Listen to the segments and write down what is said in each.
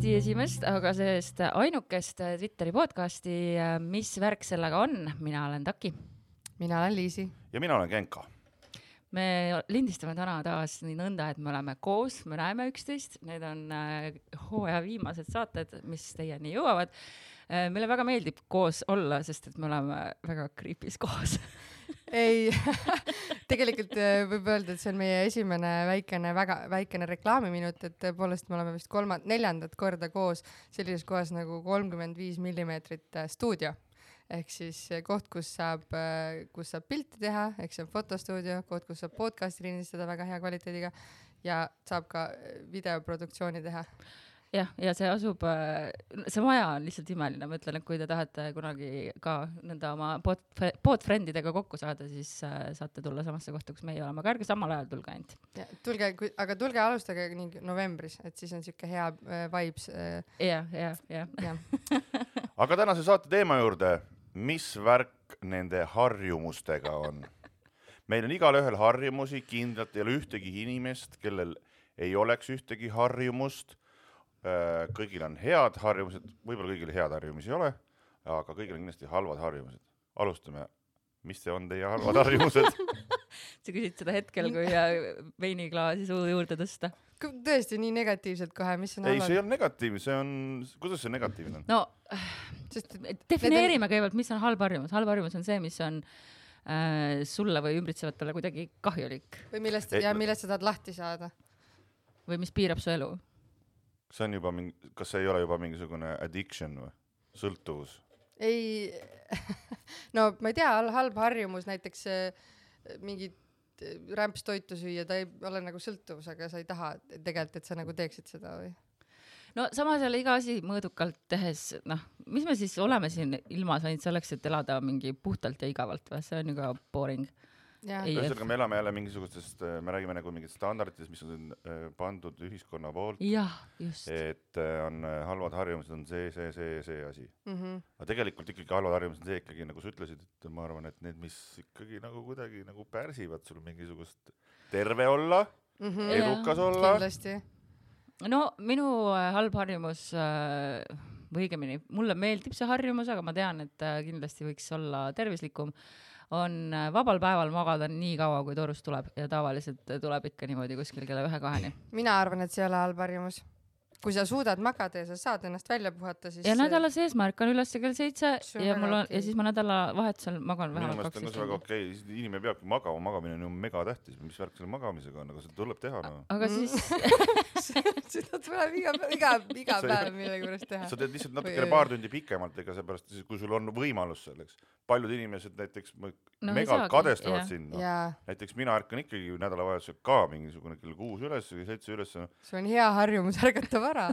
Eesti esimest, aga sellest ainukest Twitteri podcasti. mis värk sellega on? mina olen Taki. mina olen Liisi. ja mina olen Genka. me lindistame täna taas nii nõnda, et me oleme koos, me näeme üksteist, need on äh, hooaja viimased saated, mis teieni jõuavad äh,. meile väga meeldib koos olla, sest et me oleme väga creepy's koos ei. Tegelikult äh, võib öelda, et see on meie esimene väikene, väga väikene reklaamiminut, et tõepoolest me oleme vist kolma-, neljandat korda koos sellises kohas nagu kolmkümmend viis millimeetrit äh, stuudio. Ehk siis koht, kus saab, äh, kus saab pilti teha, ehk see on fotostuudio, koht, kus saab podcast'i lindistada väga hea kvaliteediga ja saab ka videoproduktsiooni teha jah, ja see asub, äh, see maja on lihtsalt imeline, ma ütlen, et kui te tahate kunagi ka nõnda oma pod, pod friend idega kokku saada, siis äh, saate tulla samasse kohta, kus meie oleme, aga ärge samal ajal tulge ainult. tulge, aga tulge alustage nii novembris, et siis on siuke hea äh, vibes jah, jah, jah. aga tänase saate teema juurde, mis värk nende harjumustega on? meil on igalühel harjumusi, kindlalt ei ole ühtegi inimest, kellel ei oleks ühtegi harjumust kõigil on head harjumused, võib-olla kõigil head harjumusi ei ole, aga kõigil on kindlasti halvad harjumused. alustame, mis see on teie halvad harjumused sa küsid seda hetkel, kui veiniklaasi suu juurde tõsta? tõesti nii negatiivselt kohe, mis on ei, see ei ole negatiivne, see on, kuidas see negatiivne on? no sest defineerime on... kõigepealt, mis on halb harjumus, halb harjumus on see, mis on äh, sulle või ümbritsevatele kuidagi kahjulik. või millest ja millest sa tahad lahti saada. või mis piirab su elu see on juba mingi, kas see ei ole juba mingisugune addiction või, sõltuvus? ei no ma ei tea, halb harjumus näiteks äh, mingit äh, rämpstoitu süüa, ta ei ole nagu sõltuvus, aga sa ei taha tegelikult, et sa nagu teeksid seda või? no samas jälle iga asi mõõdukalt tehes, noh, mis me siis oleme siin ilmas ainult selleks, et elada mingi puhtalt ja igavalt või, see on ju ka boring ühesõnaga, me elame jälle mingisugustest, äh, me räägime nagu mingitest standarditest, mis on äh, pandud ühiskonna poolt. jah, just. et äh, on halvad harjumused, on see, see, see, see asi mm. -hmm. aga tegelikult ikkagi halvad harjumused on see ikkagi, nagu sa ütlesid, et ma arvan, et need, mis ikkagi nagu kuidagi nagu pärsivad sul mingisugust terve olla mm, -hmm. edukas ja, olla. kindlasti. no minu halb harjumus või õigemini, mulle meeldib see harjumus, aga ma tean, et kindlasti võiks olla tervislikum on äh, vabal päeval magada nii kaua, kui torust tuleb ja tavaliselt tuleb ikka niimoodi kuskil kella ühe-kaheni. mina arvan, et see ei ole halb harjumus kui sa suudad magada ja sa saad ennast välja puhata, siis. ja nädala sees ma ärkan üles kell seitse ja mul on okay. ja siis ma nädalavahetusel magan vähemalt kaks tundi. väga okei okay., inimene peabki magama, magamine on ju megatähtis, mis värk selle magamisega on, aga seda tuleb teha no.. aga siis seda tuleb iga, iga, iga päev millegipärast teha. sa teed lihtsalt natukene paar tundi pikemalt, ega seepärast, kui sul on võimalus selleks. paljud inimesed näiteks no, megalt kadestavad sind no.. näiteks mina ärkan ikkagi nädalavahetusel ka mingisugune kell kuus üles või seitse üles. sul on hea harjumus ärgata vara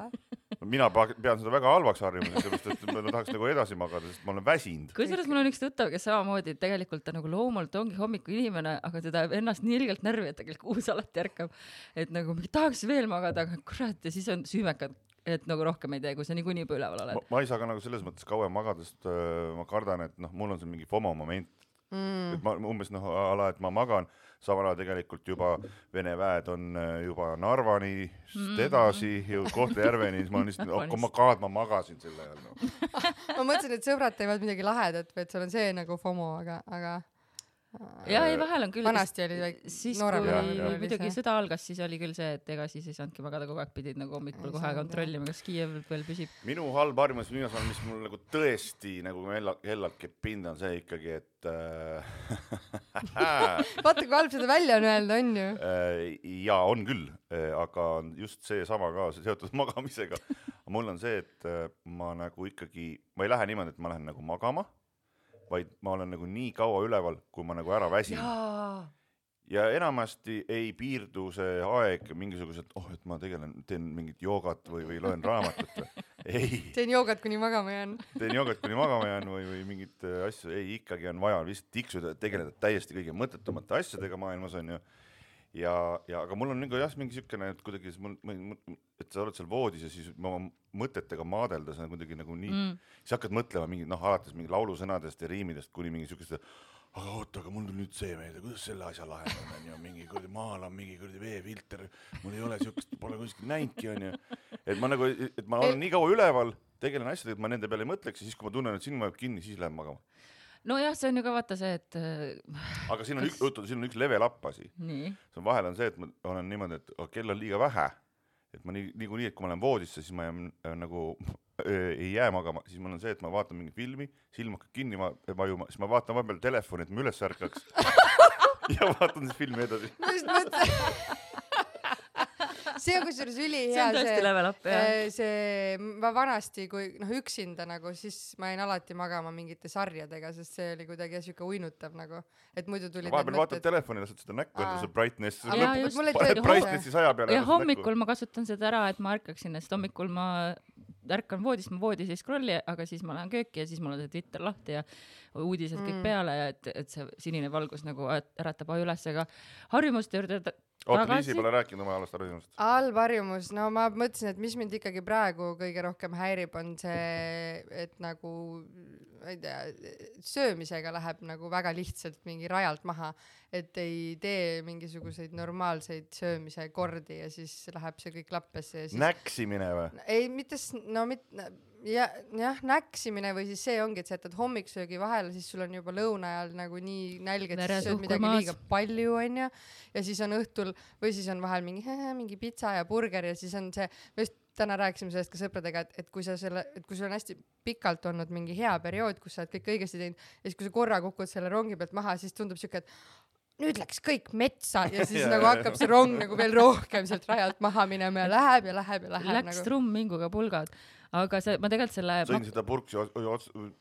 mina pean seda väga halvaks harjumuseks, sellepärast et ma tahaks nagu edasi magada, sest ma olen väsinud. kusjuures mul on üks tuttav, kes samamoodi tegelikult ta nagu loomult ongi hommikuinimene, aga teda ajab ennast nii ilgelt närvi, et ta kell kuus alati ärkab. et nagu tahaks veel magada, aga kurat ja siis on süümekad et nagu rohkem ei tee, kui sa niikuinii juba üleval oled. ma ei saa ka nagu selles mõttes kauem magada, sest äh, ma kardan, et noh, mul on see mingi FOMO moment mm.. et ma umbes noh, a la, et ma magan samal ajal tegelikult juba Vene väed on äh, juba Narvani mm. edasi jõudnud Kohtla-Järveni, siis ma olen lihtsalt, oh my god, ma magasin sel ajal no. ma mõtlesin, et sõbrad teevad midagi lahedat või et seal on see nagu FOMO, aga, aga ja ei, vahel on küll. vanasti oli väike. siis kui muidugi sõda algas, siis oli küll see, et ega siis ei saanudki magada kogu aeg, pidid nagu hommikul kohe kontrollima, kas Kiiev veel püsib. minu halb harjumus viimasel ajal, mis mul nagu tõesti nagu hellalt, hellalt keeb pinda, on see ikkagi, et äh, vaata, kui halb seda välja on öelda, on ju. Äh, jaa, on küll, äh, aga just seesama ka seotud magamisega. mul on see, et ma nagu ikkagi, ma ei lähe niimoodi, et ma lähen nagu magama vaid ma olen nagu nii kaua üleval, kui ma nagu ära väsin. ja enamasti ei piirdu see aeg mingisugused, oh, et ma tegelen, teen mingit joogat või, või loen raamatut või, ei. teen joogat, kuni magama jään. teen joogat, kuni magama jään või, või mingit äh, asju, ei, ikkagi on vaja lihtsalt tiksuda, tegeleda täiesti kõige mõttetumate asjadega maailmas onju ja, ja aga mul on nagu jah, mingi siukene, et kuidagi mul, et sa oled seal voodis ja siis oma mõtetega maadelda, sa kuidagi nagu nii mm., siis hakkad mõtlema mingi noh, alates mingi laulusõnadest ja riimidest kuni mingi siukeste aga oota, aga mul tuli nüüd see meelde, kuidas selle asja lahendan, onju, mingi kuradi maalan mingi kuradi veefilter, mul ei ole siukest, pole kuskil näinudki, onju. et ma nagu, et ma olen nii kaua üleval, tegelen asjadega, et ma nende peale ei mõtleks ja siis, kui ma tunnen, et silm vajub kinni, siis lähen magama. nojah, see on ju ka vaata see, et äh, aga siin on üks, oota, siin on üks level up asi. see on vahel on see, et ma olen niimoodi, et oh, kell on liiga vähe. et ma nii, niikuinii, et kui ma lähen voodisse, siis ma jään äh, nagu äh, ei jää magama, siis mul on see, et ma vaatan mingit filmi, silm hakkab kinni va- vajuma, siis ma vaatan vahepeal telefoni, et ma üles ärkaks. ja vaatan siis filmi edasi. ma just mõtlen. See on kusjuures see ülihea on tõesti level up jah. Eh, see, ma vanasti, kui noh, üksinda nagu, siis ma jäin alati magama mingite sarjadega, sest see oli kuidagi siuke uinutav nagu, et muidu tulid vahepeal vaatad telefoni, lased seda näkku enda see brightness, paned brightnessi saja peale. ja hommikul ma kasutan seda ära, et ma ärkaksin, sest hommikul ma ärkan voodist, ma voodis ei scroll'i, aga siis ma lähen kööki ja siis mul on see Twitter lahti ja uudised kõik Mm. peale ja et, et see sinine valgus nagu äratab aju üles, aga harjumuste juurde oota, Liisi pole rääkinud oma ajaloost harjumusest. halb harjumus, no ma mõtlesin, et mis mind ikkagi praegu kõige rohkem häirib, on see, et nagu ma ei tea, söömisega läheb nagu väga lihtsalt mingi rajalt maha, et ei tee mingisuguseid normaalseid söömise kordi ja siis läheb see kõik lappesse ja siis näksimine või? ei, mitte, no mitte, ja jah, näksimine või siis see ongi, et sa jätad hommikusöögi vahele, siis sul on juba lõuna ajal nagu nii nälg, et sa sööd midagi maas. liiga palju, onju. ja siis on õhtul või siis on vahel mingi, mingi pitsa ja burger ja siis on see, me just täna rääkisime sellest ka sõpradega, et, et kui sa selle, et kui sul on hästi pikalt olnud mingi hea periood, kus sa oled kõik õigesti teinud ja siis, kui sa korra kukud selle rongi pealt maha, siis tundub siuke, et nüüd läks kõik metsa ja siis Jaa, nagu hakkab see rong nagu veel rohkem sealt rajalt maha minema ja läheb ja läheb ja läheb läks nagu. trumminguga pulgad, aga see, ma tegelikult selle sõin seda purksi,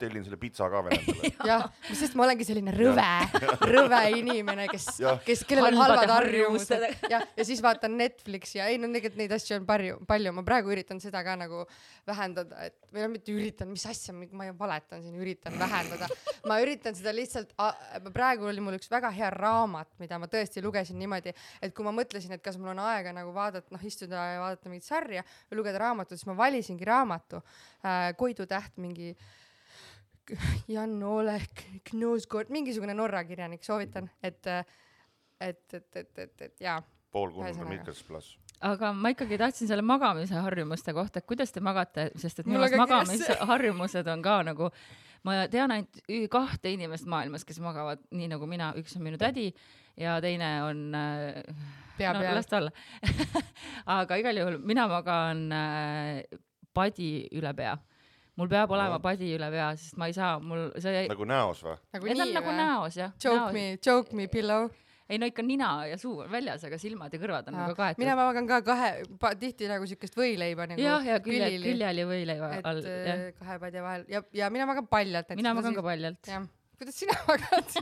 tellin selle pitsa ka veel endale. jah, sest ma olengi selline rõve, rõve inimene, kes kes, kellel on halvad harjumused. Jah, ja siis vaatan Netflixi ja ei no tegelikult neid asju on palju, palju, ma praegu üritan seda ka nagu vähendada, et või noh, mitte üritan, mis asja, ma valetan siin, üritan vähendada. ma üritan seda lihtsalt, praegu oli mul üks väga hea raamat, mida ma tõesti lugesin niimoodi, et kui ma mõtlesin, et kas mul on aega nagu vaadata, noh istuda ja vaadata mingit sarja või lugeda raamatut, siis ma valisingi raamatu äh, Koidu täht mingi Jan Oleg Knuusgård, mingisugune Norra kirjanik, soovitan, et, et, et, et, et, et jaa. pool Ühesõnaga. Mikkels pluss. aga ma ikkagi tahtsin selle magamise harjumuste kohta, et kuidas te magate, sest et minu see. magamisharjumused on ka nagu, ma tean ainult kahte inimest maailmas, kes magavad nii nagu mina, üks on minu tädi ja teine on äh, pea no, las. ta olla aga igal juhul mina magan äh, padi üle pea. mul peab olema No. padi üle pea, sest ma ei saa, mul see, nagu näos või? nagu nii nagu või? näos jah. Joke me, joke me pillow. ei no ikka nina ja suu on väljas, aga silmad ja kõrvad on nagu kaetud. mina magan ka kahe, tihti nagu siukest võileiba nagu. jah, ja külje, külili. küljel ja võileiva et all, äh, kahe padja vahel ja, ja mina magan paljalt. mina magan ka. paljalt. jah, kuidas sina magad?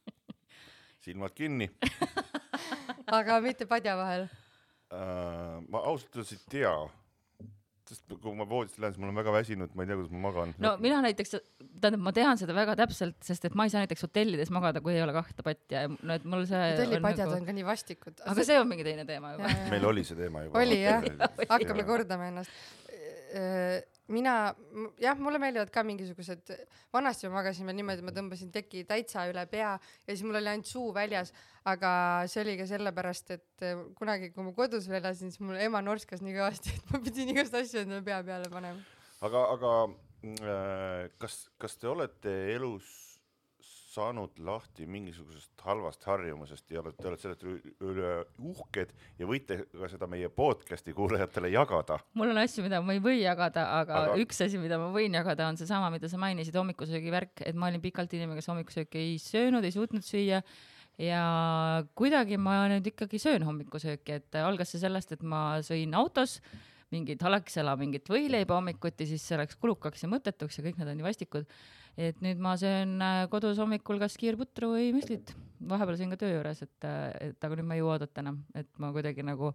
silmad kinni aga mitte padja vahel. uh,. ma ausalt öeldes ei tea, sest kui ma voodisse lähen, siis ma olen väga väsinud, ma ei tea, kuidas ma magan. no mina näiteks, tähendab, ma tean seda väga täpselt, sest et ma ei saa näiteks hotellides magada, kui ei ole kahte patja ja no et mul see hotellipadjad on on nagu..., ka nii vastikud. aga see on mingi teine teema juba. meil oli see teema juba. oli jah, hakkame. kordama ennast. mina, jah, mulle meeldivad ka mingisugused, vanasti ma magasin veel niimoodi, ma tõmbasin teki täitsa üle pea ja siis mul oli ainult suu väljas, aga see oli ka sellepärast, et eh, kunagi, kui ma kodus veel elasin, siis mul ema norskas nii kõvasti, et ma pidin igast asju endale pea peale panema. aga, aga äh, kas, kas te olete elus saanud lahti mingisugusest halvast harjumusest ja olete, olete selle üle- uhked ja võite ka seda meie podcast'i kuulajatele jagada? mul on asju, mida ma ei või jagada, aga, Aga- üks asi, mida ma võin jagada, on seesama, mida sa mainisid, hommikusöögi värk, et ma olin pikalt inimene, kes hommikusööki ei söönud, ei suutnud süüa ja kuidagi ma nüüd ikkagi söön hommikusööki, et algas see sellest, et ma sõin autos mingit Alexela mingit võileiba hommikuti, siis see läks kulukaks ja mõttetuks ja kõik need on nii vastikud. Et nüüd ma söön äh, kodus hommikul kas kiirputru või müslit, vahepeal sõin ka töö juures, et, et aga nüüd ma ei jõua oodata enam, et ma kuidagi nagu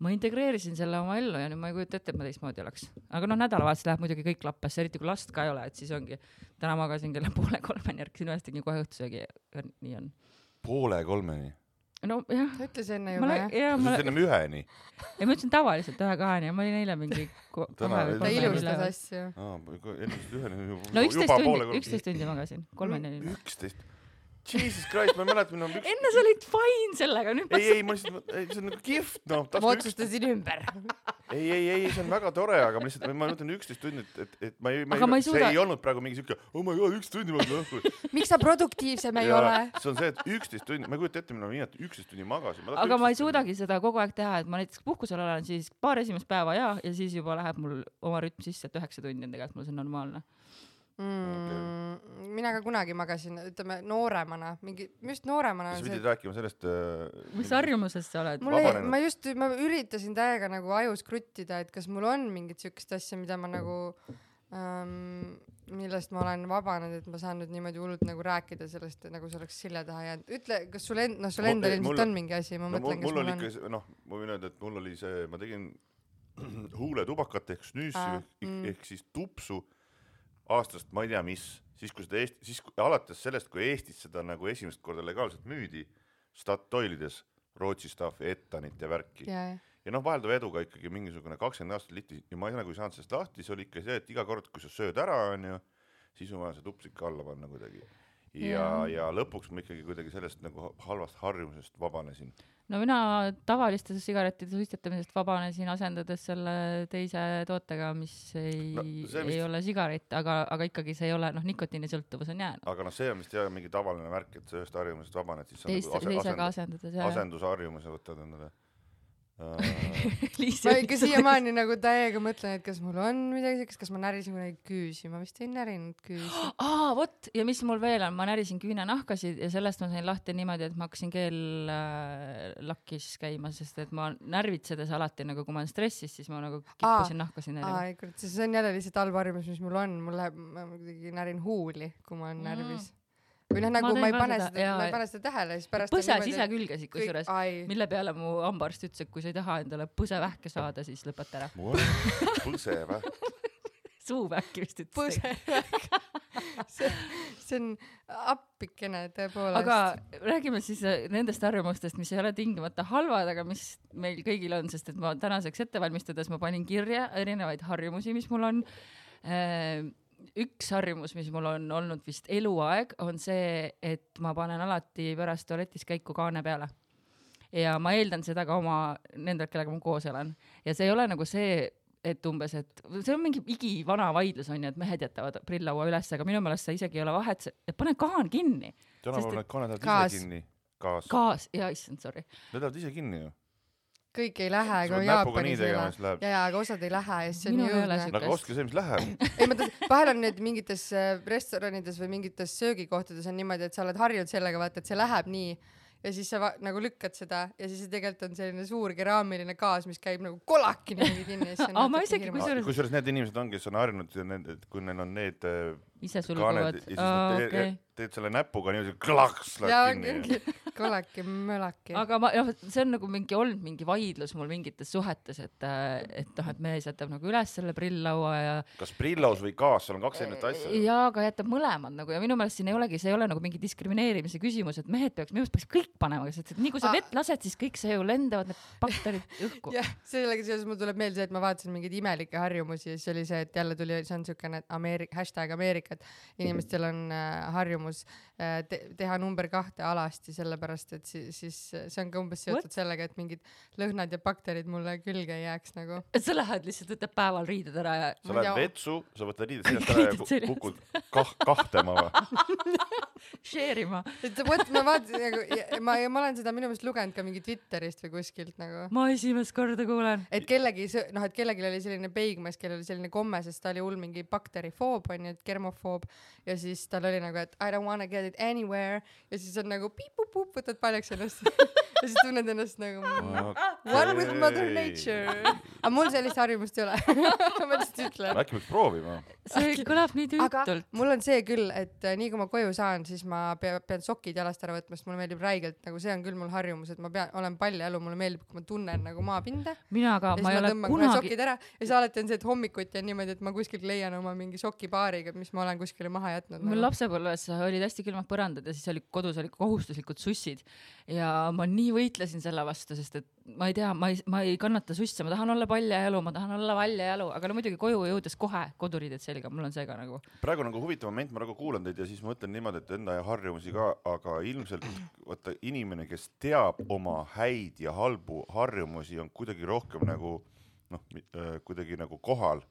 ma integreerisin selle oma ellu ja nüüd ma ei kujuta ette, et ma teistmoodi oleks. aga noh, nädalavahetus läheb muidugi kõik lappesse, eriti kui last ka ei ole, et siis ongi, täna magasin kella poole kolmeni, ärkasin üles, tegin kohe õhtusöögi ja nii on. poole kolmeni. nojah, ta ütles enne ma juba jah? sa ma ütlesid, ennem üheni. ei ma ütlesin tavaliselt ühe-kaheni ja ma olin eile mingi ko- Täna oli- ta ilustas asju. aa, ennem üheni. no üksteist tundi, üksteist tundi magasin, kolmeni olin. üksteist. Jesus Christ, ma ei mäleta, millal üks enne sa olid fine sellega, nüüd ma ei, ei, ma lihtsalt, see on nagu kihvt, noh. ma otsustasin ümber. ei, ei, ei, see on väga tore, aga ma lihtsalt, ma mõtlen üksteist tundi, et, et, et ma ei, ma ei see ei olnud praegu mingi siuke, oh my god, üks tundi ma olen õhku. miks sa produktiivsem ei ole? see on see, et üksteist tundi, ma ei kujuta ette, millal ma viimati üksteist tundi magasin. aga ma ei suudagi seda kogu aeg teha, et ma näiteks puhkusel olen, siis paar esimest päeva ja, ja siis juba läheb mul oma rütm sisse, et üheksa tundi on tegelikult mul see normaalne. mm,. mina ka kunagi magasin, ütleme nooremana, mingi, just nooremana sa pidid see, rääkima sellest äh,. mis harjumusest sa oled? mul ei, ma just, ma üritasin täiega nagu ajus kruttida, et kas mul on mingit siukest asja, mida ma nagu ähm,, millest ma olen vabanenud, et ma saan nüüd niimoodi hullult nagu rääkida sellest, nagu see oleks selja taha jäänud. ütle, kas sul end-, noh, sul endal ei, ilmselt on mingi asi, ma no mõtlen, kas mul on noh, ma võin öelda, et mul oli see, ma tegin huuletubakat ehk snüüsi Aa, ehk, mm. ehk siis tupsu aastast ma ei tea mis, siis kui seda Eesti, siis kui, alates sellest, kui Eestis seda nagu esimest korda legaalselt müüdi Statoilides Rootsi staffi, Ettanit ja värki ja, ja ja noh, vahelduva eduga ikkagi mingisugune kakskümmend aastat liti ja ma ei, nagu ei saanud sellest lahti, see oli ikka see, et iga kord, kui sa sööd ära, onju, siis on vaja see tups ikka alla panna kuidagi. Ja ja lõpuks ma ikkagi kuidagi sellest nagu halvast harjumusest vabanesin. no mina tavaliste sigarettide suitsetamisest vabanesin, asendades selle teise tootega, mis ei No ei vist- ole sigarett, aga, aga ikkagi see ei ole, noh, nikotiinisõltuvus on jäänud. aga noh, see on vist jah mingi tavaline märk, et sa ühest harjumusest vabaned, siis teist, nagu ase- teisega asend, asendades jah. asendusharjumuse võtad endale. ma ikka siiamaani nagu täiega mõtlen, et kas mul on midagi siukest, kas ma närisin kunagi küüsi, ma vist ei närinud küüsi. aa, vot. Ja mis mul veel on, ma närisin küünenahkasid ja sellest ma sain lahti niimoodi, et ma hakkasin keellakis käima, sest et ma närvitsedes alati nagu, kui ma olen stressis, siis ma nagu kippusin nahkasid närima. aa, kurat, see on jälle lihtsalt halb harjumus, mis mul on, mul läheb, ma kuidagi närin huuli, kui ma olen Mm. Või noh, nagu Ma ma, ei pane seda, seda, ma ei pane seda tähele, siis pärast põses ise külgesid kõik, kusjuures, ai, mille peale mu hambaarst ütles, et kui sa ei taha endale põsevähke saada, siis lõpeta ära. põsev, suuvähki vist ütles. põse see, see on appikene tõepoolest. aga räägime siis äh, nendest harjumustest, mis ei ole tingimata halvad, aga mis meil kõigil on, sest et ma tänaseks ette valmistades ma panin kirja erinevaid harjumusi, mis mul on. Üks harjumus, mis mul on olnud vist eluaeg, on see, et ma panen alati pärast tualetis käiku kaane peale. ja ma eeldan seda ka oma nendelt, kellega ma koos elan ja see ei ole nagu see et umbes, et see on mingi igivana vaidlus on ju, et mehed jätavad prilllaua üles, aga minu meelest sa isegi ei ole vahet, et pane kaan kinni. tänapäeval need kaned lähevad ise kinni. gaas. gaas, jaa, issand, sorry. Need lähevad ise kinni ju. Kõik ei lähe, aga nii Jaapanis ei lähe. ja, ja, aga osad ei lähe ja siis see on jõudne siukest-. aga ostke see, mis läheb. ei, ma tahtsin, vahel on need mingites äh, restoranides või mingites söögikohtades on niimoodi, et sa oled harjunud sellega, vaata, et see läheb nii ja siis sa nagu lükkad seda ja siis see tegelikult on selline suur keraamiline gaas, mis käib nagu kolaki niimoodi kinni Aa, ma isegi kusjuures- kusjuures need inimesed on, kes on harjunud, et kui neil on need äh, ise sulguvad ja. siis aa, te- okei. teed selle näpuga niimoodi klaks ja läheb kinni. kolaki, mölaki. aga ma, noh, see on nagu mingi olnud mingi vaidlus mul mingites suhetes, et, et noh, et mees jätab nagu üles selle prilllaua ja kas Prillos või gaas, seal on kaks erinevat asja. ja aga jätab mõlemad nagu ja minu meelest siin ei olegi, see ei ole nagu mingi diskrimineerimise küsimus, et mehed peaks, minu meelest peaks kõik panema, sest et nii kui sa vett lased, siis kõik see ju lendavad need bakterid õhku. jah, sellega seoses mul tuleb meelde see, et ma vaatasin mingeid imelikke harjumusi ja siis oli see, et jälle tuli, see on siukene Ameerika, hashtag Ameerika, et inimestel on äh, harjumus te teha number kahte alasti, sellepärast et siis, siis see on ka umbes seotud sellega, et mingid lõhnad ja bakterid mulle külge ei jääks nagu. et sa lähed lihtsalt, võtad päeval riided ära ja sa lähed tea. vetsu, sa võtad riided seljast ära ja kukud kah-, kahtema või? share ima. et vot ma vaatasin nagu, ma, ma olen seda minu meelest lugenud ka mingi Twitterist või kuskilt nagu ma esimest korda kuulen. et kellegi noh, et kellelgi oli selline peigmees, kellel oli selline komme, sest ta oli hull mingi bakterifoob onju, et germofoob ja siis tal oli nagu, et I don't wanna get it anywhere ja siis on nagu piip-pup-pup, võtad paljaks ennast ja siis tunned ennast nagu one with mother nature. Aga mul sellist harjumust ei ole ma lihtsalt ütlen. äkki peaks proovima? see kõlab nii aga tüütult. mul on see küll, et äh, nii kui ma koju saan, siis ma pea, pean sokid jalast ära võtma, sest mulle meeldib räigelt nagu see on küll mul harjumus, et ma pean, olen paljajalu, mulle meeldib, kui ma tunnen nagu maapinda mina ka, ma ei ole kunagi, sokid ära ja siis alati on see, et hommikuti on niimoodi, et ma kuskilt leian oma mingi sokipaariga, mis ma olen kuskile maha jätnud mul nagu.. lapsepõlves olid hästi külmad põrandad ja siis oli kodus olid kohustuslikud sussid ja ma nii nii võitlesin selle vastu, sest et ma ei tea, ma ei, ma ei kannata susse, ma tahan olla paljajalu, ma tahan olla valjajalu, aga no muidugi koju jõudes kohe koduriided selga, mul on see ka nagu. praegu nagu huvitav moment, ma nagu kuulan teid ja siis mõtlen niimoodi, et enda harjumusi ka, aga ilmselt vaata inimene, kes teab oma häid ja halbu harjumusi, on kuidagi rohkem nagu noh, kuidagi nagu kohal,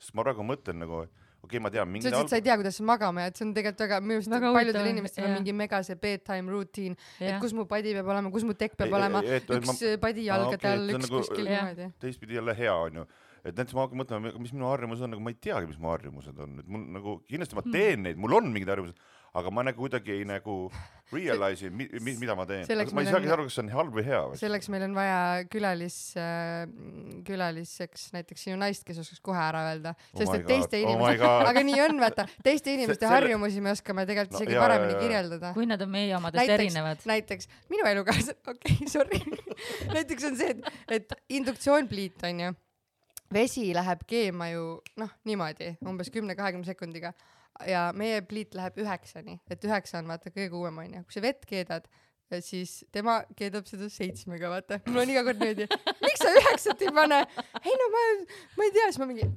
sest ma praegu mõtlen nagu, okei okay,, ma tean sa mingi ütlesid, et sa ei tea, kuidas sa magama jääd, see on tegelikult väga, minu arust Väga paljudel huvitav, inimestel on mingi mega see bedtime routine, et kus mu padi peab olema, kus mu tekk peab Ei- olema, üks ma- padi jalgade all, see on üks nagu- kuskil niimoodi. teistpidi jälle hea onju, et näiteks ma hakkan mõtlema, mis minu harjumus on, nagu ma ei teagi, mis mu harjumused on, et mul nagu kindlasti Hmm. ma teen neid, mul on mingid harjumused, aga ma nagu kuidagi ei nagu realise'i, mi, mi, mida ma teen ma ei saagi on- aru, kas see on halb või hea selleks meil on vaja külalis äh,, külaliseks näiteks sinu naist, kes oskaks kohe ära öelda, Oh sest my et teiste oh inimeste, God. aga nii on, vaata, teiste inimeste harjumusi me oskame tegelikult No isegi jaa, paremini kirjeldada. kui nad on meie omadest Näiteks- erinevad. näiteks minu elukaaslased, okei okay,, sorry näiteks on see, et, et induktsioonpliit onju, vesi läheb keema ju noh, niimoodi umbes kümne-kahekümne sekundiga. Ja meie pliit läheb üheksani, et üheksa on vaata kõige uuem onju, kui sa vett keedad, siis tema keedab seda seitsmega, vaata. mul on iga kord niimoodi, miks sa üheksat ei pane? ei no ma, ma ei tea, siis ma mingi,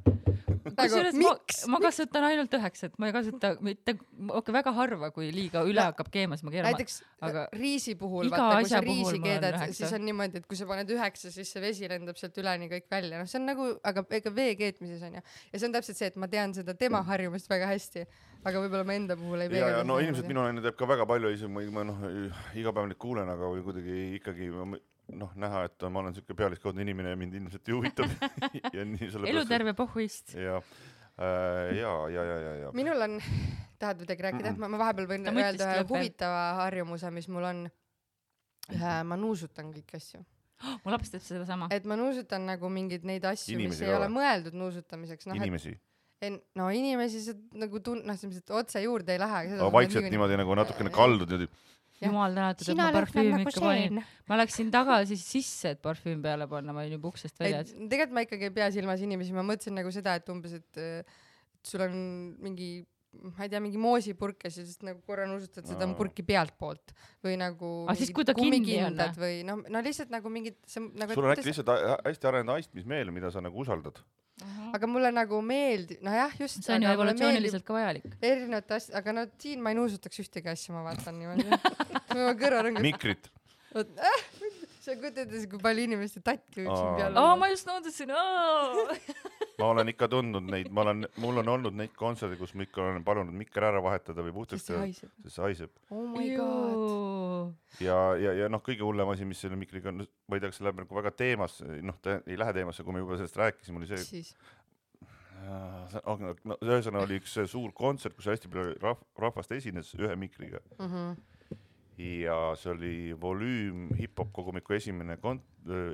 nagu kusjuures ma ma kasutan ainult üheksat, ma ei kasuta mitte, okei, väga harva, kui liiga üle No, hakkab keema, siis ma keeran. näiteks aga riisi puhul, vaata, kui sa riisi keedad, siis on niimoodi, et kui sa paned üheksa, siis see vesi lendab sealt üleni kõik välja, noh, see on nagu, aga ega vee keetmises on ju. ja see on täpselt see, et ma tean seda tema harjumust väga hästi, aga võib-olla ma enda puhul ei ja no ilmselt minu naine teeb ka väga palju, isegi ma, ma noh, iga päev neid kuulen, aga või kuidagi ikkagi noh, näha, et ma olen siuke pealiskaudne inimene ja mind ilmselt ei huvitab ja nii sellepärast. eluterve pohhuist. ja, ja, ja, ja, ja, ja. minul on, tahad midagi rääkida? ma, ma vahepeal võin Ta öelda ühe huvitava harjumuse, mis mul on. ma nuusutan kõiki asju, mu laps teeb sedasama. et ma nuusutan nagu mingeid neid asju, mis ei ole mõeldud nuusutamiseks, et inimesi, en- no inimesi sa nagu tun-, noh, et otse juurde ei lähe. vaikselt niimoodi nagu natukene kaldud niimoodi. jumal tänatud, et ma lõhnad parfüümi nagu ikka panin. ma läksin tagasi sisse, et parfüüm peale panna, ma olin juba uksest et väljas. tegelikult ma ikkagi ei pea silmas inimesi, ma mõtlesin nagu seda, et umbes, et sul on mingi ma ei tea, mingi moosipurk ja siis nagu korra nuusutad seda purki pealtpoolt või nagu Aga siis, kui ta kinni on, või noh, no lihtsalt nagu mingid, see on nagu sul on äkki lihtsalt hä- hästi arenenud aistmismeel, mida sa nagu usaldad. Aga mulle nagu meeldib, nojah, just. see on ju evolutsiooniliselt ka vajalik. erinevate asja, aga no siin ma ei nuusutaks ühtegi asja, ma vaatan niimoodi. ma kõrvarõngas, mikrit. vot äh, sa kujutad ette, kui palju inimeste tatti võib siin peal olla. ma just noodasin. ma olen ikka tundnud neid, ma olen, mul on olnud neid kontserte, kus ma ikka olen palunud mikker ära vahetada või puhtaks teha, sest see haiseb. oh my god. ja, ja, ja noh, kõige hullem asi, mis selle mikriga on, ma ei tea, kas see läheb nagu väga teemasse, noh, ta ei lähe teemasse, kui me juba sellest rääkisime, oli see, ühesõnaga oli üks suur kontsert, kus hästi palju rahv-, rahvast esines ühe mikriga mm. -hmm. Ja see oli volüüm hip-hop kogumiku esimene kon-,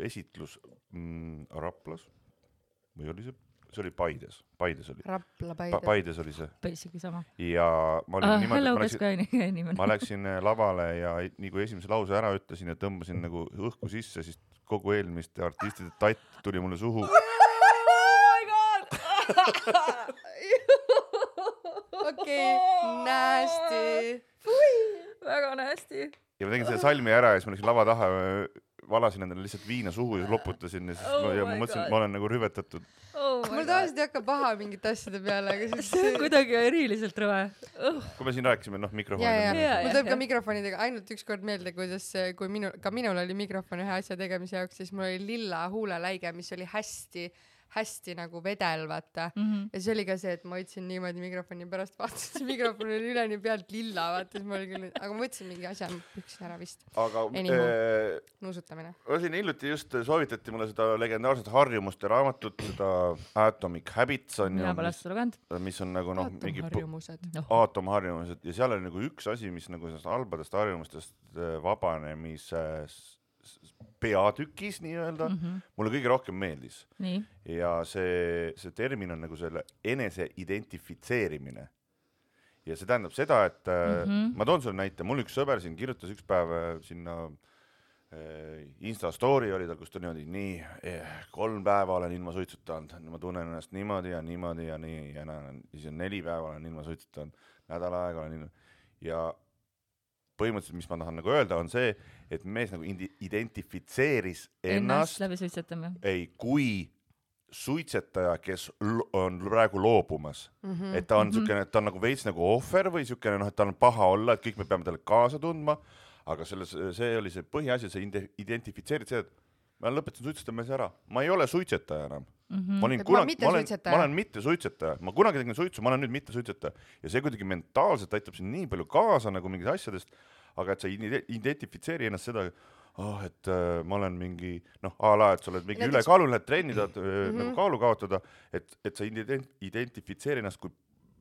esitlus mm, Raplas või oli see, see oli Paides, Paides oli Rapla pa,, Paide. Paides oli see Basically sama. ja ma olin Ah, niimoodi, hello, ma kes läksin, ka inimene. ma läksin äh, lavale ja nii kui esimese lause ära ütlesin ja tõmbasin nagu õhku sisse, siis kogu eelmiste artistide tatt tuli mulle suhu. okei, nasty. Väga hästi. ja ma tegin selle salmi ära ja siis ma läksin lava taha, valasin endale lihtsalt viina suhu ja loputasin ja siis Oh ma, ja ma mõtlesin, et ma olen nagu rüvetatud. mul tavaliselt ei hakka paha mingite asjade peale, aga siis see on kuidagi eriliselt rõve. kui me siin rääkisime, noh, mikrofoni. Mul tuleb ka mikrofonidega ainult ükskord meelde, kuidas, kui minu, ka minul oli mikrofon ühe asja tegemise jaoks, siis mul oli lilla huuleläige, mis oli hästi, hästi nagu vedel, vaata. Mhm. ja siis oli ka see, et ma hoidsin niimoodi mikrofoni, pärast vaatasin, see mikrofon oli üleni pealt lilla, vaata, siis ma olin küll, aga ma võtsin mingi asja, püksin ära vist, aga Anywho. äh, nuusutamine. ma siin hiljuti just soovitati mulle seda legendaarset harjumuste raamatut, seda Atomic Habits on mina ju pole, seda lugenud. mis on nagu noh, mingi pu- harjumused. noh, aatomharjumused ja seal oli nagu üks asi, mis nagu sellest halbadest harjumustest äh, vabanemise s- s- peatükis nii-öelda mm. Mhm. mulle kõige rohkem meeldis ja see, see termin on nagu selle enese identifitseerimine. ja see tähendab seda, et mm. -hmm. ma toon sulle näite, mul üks sõber siin kirjutas üks päev äh, sinna äh, Insta story oli tal, kus ta niimoodi, nii eh, kolm päeva olen ilma suitsutanud, ma tunnen ennast niimoodi ja niimoodi ja nii ja na- siis on neli päeva olen ilma suitsutanud, nädal aega olen ilma ja põhimõtteliselt, mis ma tahan nagu öelda, on see, et mees nagu identifitseeris ennast ennast läbi suitsetame. ei, kui suitsetaja, kes on praegu loobumas mm, Mhm. -hmm. et ta on niisugune, et ta on nagu veits nagu ohver või niisugune noh, et tal on paha olla, et kõik me peame talle kaasa tundma, aga selles, see oli see põhiasi, sa identifitseerid seda, et ma lõpetasin suitsetamise ära, ma ei ole suitsetaja enam mm. -hmm. ma olin Et kunagi, mitte ma olen, ma olen mittesuitsetaja, ma kunagi tegin suitsu, ma olen nüüd mittesuitsetaja ja see kuidagi mentaalselt aitab sind nii palju kaasa nagu mingist asjadest, aga et sa identifitseeri ennast seda, oh, et äh, ma olen mingi noh, a la, et sa oled mingi Näiteks- ülekaalul, lähed trenni, tahad mm -hmm. Mhm. nagu kaalu kaotada, et, et sa ident- identifitseeri ennast kui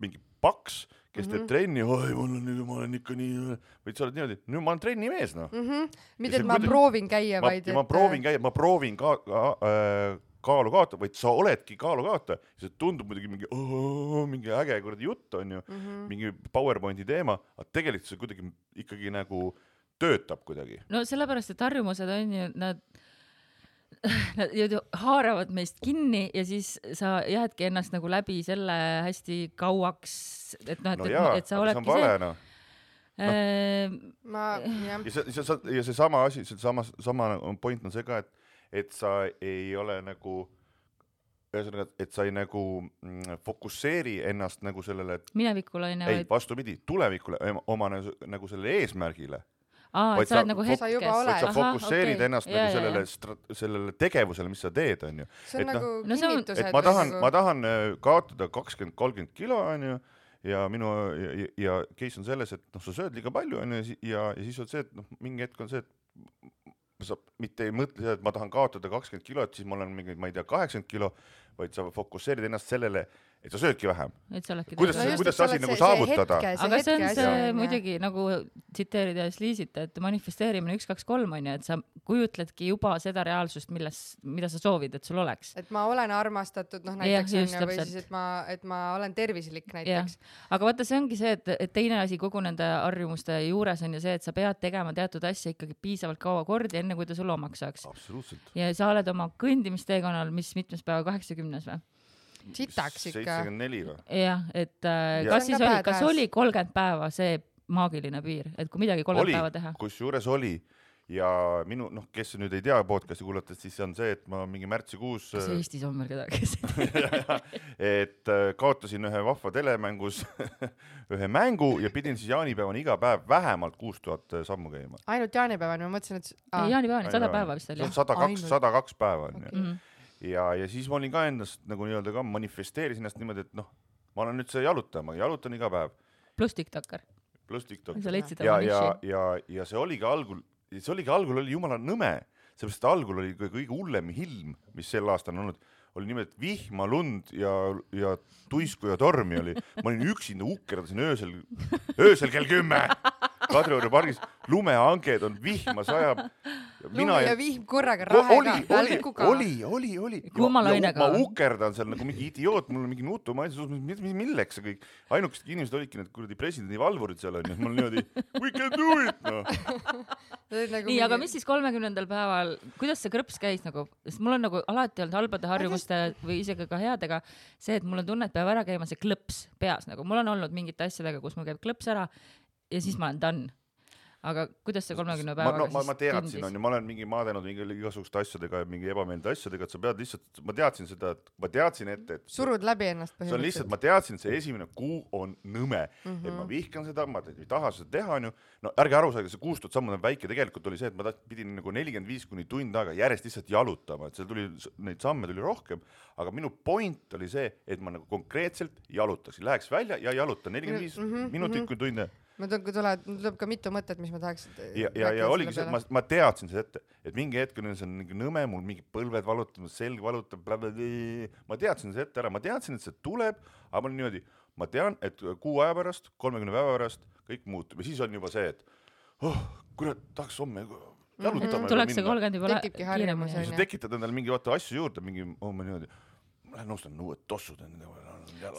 mingi paks, kes Mhm. teeb trenni, oi, mul on, ma olen ikka nii, või sa oled niimoodi, no ma olen trennimees noh. Mhm. mitte, see et ma kuidagi- proovin käia, vaid ja ma proovin käia, ma proovin ka, ka äh, kaalu kaotada, vaid sa oledki kaalu kaotaja, see tundub muidugi mingi, mingi äge kuradi jutt onju mm. -hmm. mingi PowerPointi teema, aga tegelikult see kuidagi ikkagi nagu töötab kuidagi. no sellepärast, et harjumused on ju, nad, nad haaravad meist kinni ja siis sa jäädki ennast nagu läbi selle hästi kauaks, et noh, et no et, et sa see oledki vale see noh. äh,. ma, jah, ja see, see, see, ja seesama asi, seesama, sama point on see ka, et, et sa ei ole nagu, ühesõnaga, et sa ei nagu mm, fokusseeri ennast nagu sellele, et minevikul onju, ei vaid, vastupidi, tulevikule, oma nagu, nagu sellele eesmärgile aa, et sa oled sa nagu fok- sa juba hetkes. oled. vaid sa fokusseerid okei. ennast Jaa, nagu sellele sellele tegevusele, mis sa teed, onju. see on et noh- nagu no on- kinnitus, et ma tahan, ma tahan äh, kaotada kakskümmend, kolmkümmend kilo, onju, ja minu ja, ja- ja case on selles, et noh, sa sööd liiga palju, onju, ja, ja siis on see, et noh, mingi hetk on see, et sa mitte ei mõtle et ma tahan kaotada kakskümmend kilo, et siis ma olen mingi, ma ei tea, kaheksakümmend kilo, vaid sa fokusseerid ennast sellele, et sa söödki vähem. et sa oledki Kuidas kuidas see asi nagu saavutada? aga see on see jah. muidugi nagu tsiteerides Liisit, et manifesteerimine üks, kaks, kolm on ju, et sa kujutledki juba seda reaalsust, milles, mida sa soovid, et sul oleks. et ma olen armastatud, noh näiteks onju, või täpselt. siis, et ma, et ma olen tervislik näiteks., aga vaata, see ongi see, et, et teine asi kogu nende harjumuste juures on ju see, et sa pead tegema teatud asja ikkagi piisavalt kaua kordi, enne kui ta sulle omaks saaks. absoluutselt. ja sa oled oma kõndimisteekonnal, mis mitmes päeva, kaheksakümnes või? Sitaks ikka. seitsekümmend neli või? jah, et äh, Ja- kas on siis oli, kas oli kolmkümmend päeva see maagiline piir, et kui midagi kolmkümmend oli. päeva teha,? kusjuures oli. Ja minu noh, kes nüüd ei tea podcast'i kuulates, siis see on see, et ma mingi märtsikuus kas Eestis on veel kedagi, kes et äh, kaotasin ühe vahva telemängus ühe mängu ja pidin siis jaanipäevani iga päev vähemalt kuus tuhat sammu käima. ainult jaanipäevani, ma mõtlesin, et aa, jaanipäevani, sada päeva vist oli on sada kaks, sada kaks päeva onju Okei. Ja, ja siis ma olin ka endast nagu nii-öelda ka manifesteerisin ennast niimoodi, et noh, ma olen nüüd see jalutaja, ma jalutan iga päev, pluss tiktoker, pluss TikTok. sa leidsid ja, oma ja niši., ja, ja see oligi algul, see oligi algul oli jumala nõme, sellepärast et algul oli kõige hullem ilm, mis sel aastal on olnud, oli nimelt vihma, lund ja, ja tuisku ja tormi oli. ma olin üksinda, ukerdasin öösel, öösel kell kümme Kadrioru pargis, lumehanged on, vihma sajab. lumi ja vihm korraga Ko- rahega oli, oli, oli, oli, oli. Kuumalainega ma ukerdan seal nagu mingi idioot, mul on mingi mis, milleks see kõik. ainukesed inimesed olidki need kuradi presidendi valvurid seal onju, mul niimoodi we can do it noh. nagu nii, aga mis siis kolmekümnendal päeval, kuidas see krõps käis nagu, sest mul on nagu alati olnud halbade harjumuste või isegi ka headega see, et mul on tunne, et peab ära käima see klõps peas nagu, mul on olnud mingite asjadega, kus mul käib klõps ära ja siis ma olen done. aga kuidas see kolmekümne ma, päevaga no ma, siis ma teadsin, onju, ma olen mingi maadelnud mingi igasuguste asjadega ja mingi ebameeldivate asjadega, et sa pead lihtsalt, ma teadsin seda, et ma teadsin ette, et surud läbi ennast see on lihtsalt, ma teadsin, et see esimene kuu on nõme. Mm, -hmm. et ma vihkan seda, ma ei taha seda teha, onju. no ärge aru saage, see kuus tuhat sammu on väike, tegelikult oli see, et ma taht- pidin nagu nelikümmend viis kuni tund aega järjest lihtsalt jalutama, et seal tuli, neid samme tuli rohkem, aga minu point oli see, et ma nagu konkreetselt jalutaksin, läheks välja ja jalutan nelikümmend viis Mhm, minutit kui tunde ma tulen, kui tuleb, mul tuleb ka mitu mõtet, mis ma tahaks. ja, ja, ja oligi see, et ma, ma teadsin seda ette, et mingi hetk on see on mingi nõme, mul mingid põlved valutavad, selg valutab, ma teadsin seda ette ära, ma teadsin, et see tuleb, aga ma olin niimoodi, ma tean, et kuu aja pärast, kolmekümne päeva pärast kõik muutub. Ja siis on juba see, et oh kurat, tahaks homme jalutama tuleks see kolmkümmend juba Tekibki harjumus, tekitad endale mingi vaata asju juurde, mingi homme niimoodi, lähen ostan uued tossud endale.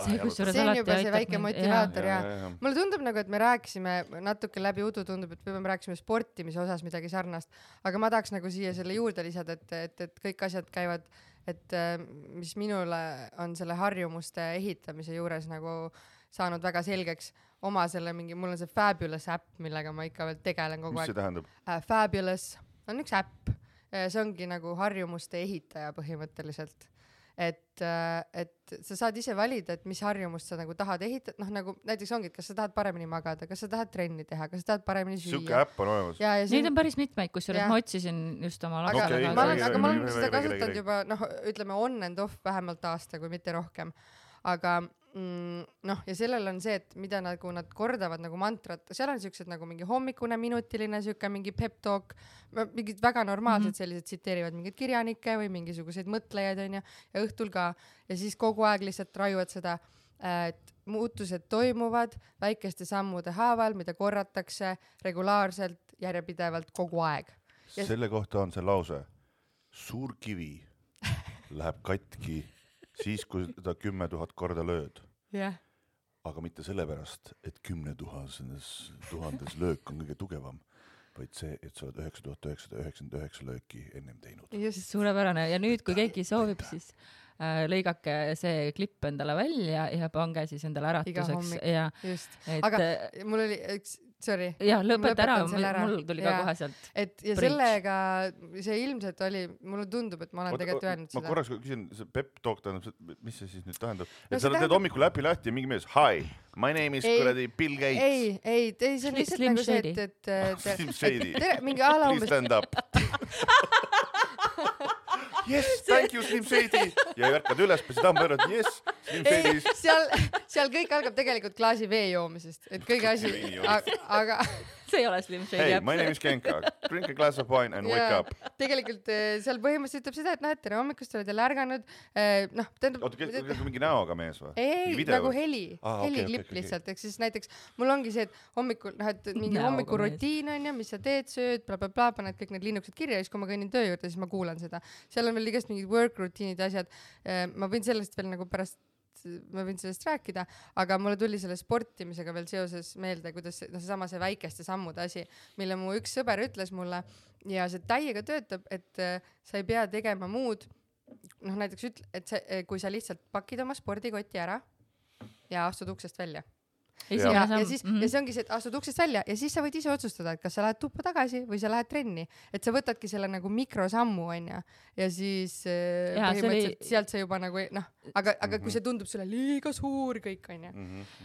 See, kusjuures alati aitab väike motivaator ja, jaa. mulle tundub nagu, et me rääkisime natuke läbi udu tundub, et võib-olla me rääkisime sportimise osas midagi sarnast, aga ma tahaks nagu siia selle juurde lisada, et, et, et kõik asjad käivad, et äh, mis minule on selle harjumuste ehitamise juures nagu saanud väga selgeks oma selle mingi, mul on see Fabulous äpp, millega ma ikka veel tegelen kogu mis aeg see. tähendab? äh, Fabulous on üks äpp, see ongi nagu harjumuste ehitaja põhimõtteliselt. et, et sa saad ise valida, et mis harjumust sa nagu tahad ehitada, noh nagu näiteks ongi, et kas sa tahad paremini magada, kas sa tahad trenni teha, kas sa tahad paremini süüa. äpp on olemas? ja, ja see Neid on päris mitmeid, kusjuures ma otsisin just oma aga Okei, ma olen, aga ma olen seda kasutanud juba noh, ütleme on and off vähemalt aasta, kui mitte rohkem. aga noh, ja sellel on see, et mida nagu nad kordavad nagu mantrat, seal on siuksed nagu mingi hommikune minutiline siuke mingi pep talk, mingid väga normaalsed mm. -hmm. sellised tsiteerivad mingeid kirjanikke või mingisuguseid mõtlejaid onju ja õhtul ka ja siis kogu aeg lihtsalt raiuvad seda, et muutused toimuvad väikeste sammude haaval, mida korratakse regulaarselt, järjepidevalt kogu aeg. Selle kohta on see lause. suur kivi läheb katki siis, kui ta kümme tuhat korda lööd, jah, aga mitte sellepärast, et kümne tuhandes, tuhandes löök on kõige tugevam, vaid see, et sa oled üheksa tuhat üheksasada üheksakümmend üheksa lööki ennem teinud. just. suurepärane ja nüüd, kui keegi soovib, siis äh, lõigake see klipp endale välja ja pange siis endale äratuseks ja just, et Aga- äh, mul oli üks, sorry, jah, lõpeta ära ära. mul tuli ka Jaa. kohe sealt. et ja Preach. sellega see ilmselt oli, mulle tundub, et ma olen tegelikult öelnud ma seda. korraks küsin, see pep talk tähendab, mis see siis nüüd tähendab? No et see sa teed tähendab- hommikul äpi lahti ja mingi mees, hi, my name is Ei, kuradi Bill Gates. ei, ei, ei, see on lihtsalt nagu see, et, et Shady. et tere, mingi a la Please umbes, stand up. Yes, thank you, Slim Shady. ja ärkad üles, pesid hamba ära, et yes, Slim ei Shady. seal, seal kõik algab tegelikult klaasi vee joomisest, et kõige asi aga see ei ole Slim Shady Hey, äpp my name is Genka. Drink a glass of wine and wake up. tegelikult eh, seal põhimõtteliselt ütleb seda, et noh, et tere hommikust, oled jälle ärganud, noh, tähendab oota, kes, mingi näoga mees või? ei, nagu heli ah,, heliklipp okay, okei, lihtsalt, ehk siis näiteks mul ongi see, et hommikul noh, et mingi hommikurutiin onju, mis sa teed, sööd bla,, blablabla, paned kõik need linnukesed kirja ja siis, kui ma kõnnin töö juurde, siis ma kuulan seda. seal on veel igast mingid work rutiinid ja asjad. ma võin sellest veel nagu pärast ma võin sellest rääkida, aga mulle tuli selle sportimisega veel seoses meelde, kuidas noh, seesama see väikeste sammude asi, mille mu üks sõber ütles mulle ja see täiega töötab, et äh, sa ei pea tegema muud. noh, näiteks ütle, et see, kui sa lihtsalt pakid oma spordikoti ära ja astud uksest välja. ja, ja samm siis mm, mhm. -hmm. ja see ongi see, et astud uksest välja ja siis sa võid ise otsustada, et kas sa lähed tuppa tagasi või sa lähed trenni, et sa võtadki selle nagu mikrosammu onju ja siis äh, see põhimõtteliselt oli- sealt sa juba nagu noh, aga, aga Mhm. kui see tundub sulle liiga suur kõik onju.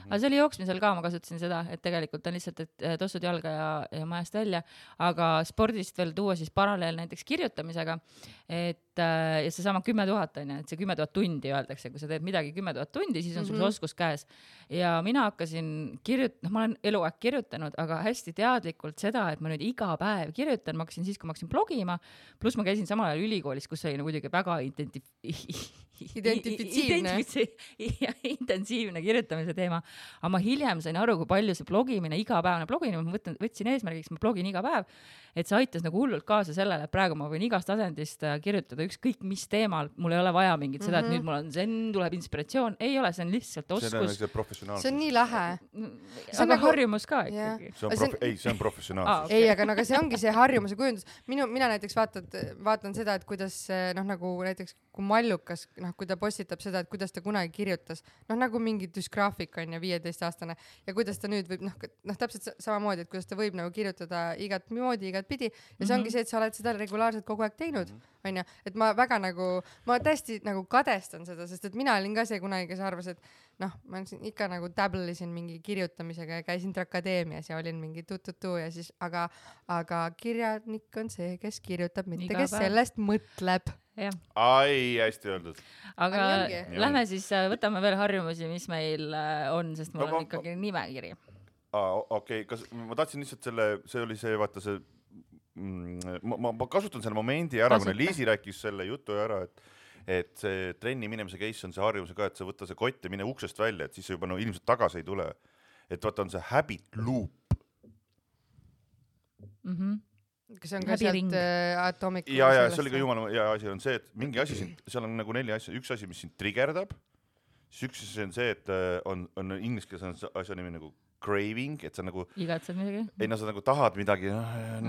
aga see oli jooksmisel ka, ma kasutasin seda, et tegelikult on lihtsalt, et eh, tossud jalga ja, ja majast välja, aga spordist veel tuua siis paralleel näiteks kirjutamisega, et äh, ja seesama kümme tuhat on ju, et see kümme tuhat tundi öeldakse, kui sa teed midagi kümme tuhat tundi, siis on sul Mhm. see oskus käes. ja mina hakkasin kirjut-, noh, ma olen eluaeg kirjutanud, aga hästi teadlikult seda, et ma nüüd iga päev kirjutan, ma hakkasin siis, kui ma hakkasin blogima, pluss ma käisin samal ajal ülikoolis, kus oli no muidugi väga identi-, Identifitsiivne. ja intensiivne kirjutamise teema, aga ma hiljem sain aru, kui palju see blogimine, igapäevane blogimine, ma võtan, võtsin eesmärgiks, ma blogin iga päev, et see aitas nagu hullult kaasa sellele, et praegu ma võin igast asendist äh, kirjutada ükskõik mis teemal, mul ei ole vaja mingit seda, et Mhm. nüüd mul on zen, tuleb inspiratsioon, ei ole, see on lihtsalt see on oskus, see professionaalsus. see on nii lahe. see on aga nagu- harjumus ka ikkagi. see on Aga see on- prof-, ei, see on Aa, professionaalsus. okei. ei, aga no aga see ongi see harjumuse kujundus. minu, mina näiteks vaatad, vaatan seda, et kuidas eh, noh, nagu näiteks kui Mallukas, noh, kui ta postitab seda, et kuidas ta kunagi kirjutas, noh nagu mingi düsgraafik on ju, viieteistaastane ja kuidas ta nüüd võib noh, noh täpselt sa- samamoodi, et kuidas ta võib nagu kirjutada igat moodi, igatpidi ja see ongi Mhm. see, et sa oled seda regulaarselt kogu aeg teinud, onju, et ma väga nagu, ma täiesti nagu kadestan seda, sest et mina olin ka see kunagi, kes arvas, et noh, ma siin ikka nagu täblesin mingi kirjutamisega ja käisin akadeemias ja olin mingi tu-tu-tu ja siis, aga, aga kirjanik on see, kes kirjutab, mitte Iga kes päev. sellest mõtleb. ai, hästi öeldud. aga lähme siis, võtame veel harjumusi, mis meil äh, on, sest mul No ma- on ikkagi nimekiri. aa, okei, kas ma tahtsin lihtsalt selle, see oli see, vaata see mm, ma, ma, ma kasutan selle momendi ära, kuna. Liisi rääkis selle jutu ära, et et see trenni minemise case on see harjumus ka, et sa võta see kott ja mine uksest välja, et siis sa juba no ilmselt tagasi ei tule. et vaata, on see habit loop, Mhm. Kas see on ka sealt äh, Atomic ja, ja see oli ka jumala hea asi on see, et mingi asi sind, seal on nagu neli asja, üks asi, mis sind trigerdab, siis üks asi on see, et äh, on, on inglise keeles on see asja nimi nagu craving, et sa nagu, igatsed midagi? ei no sa nagu tahad midagi, noh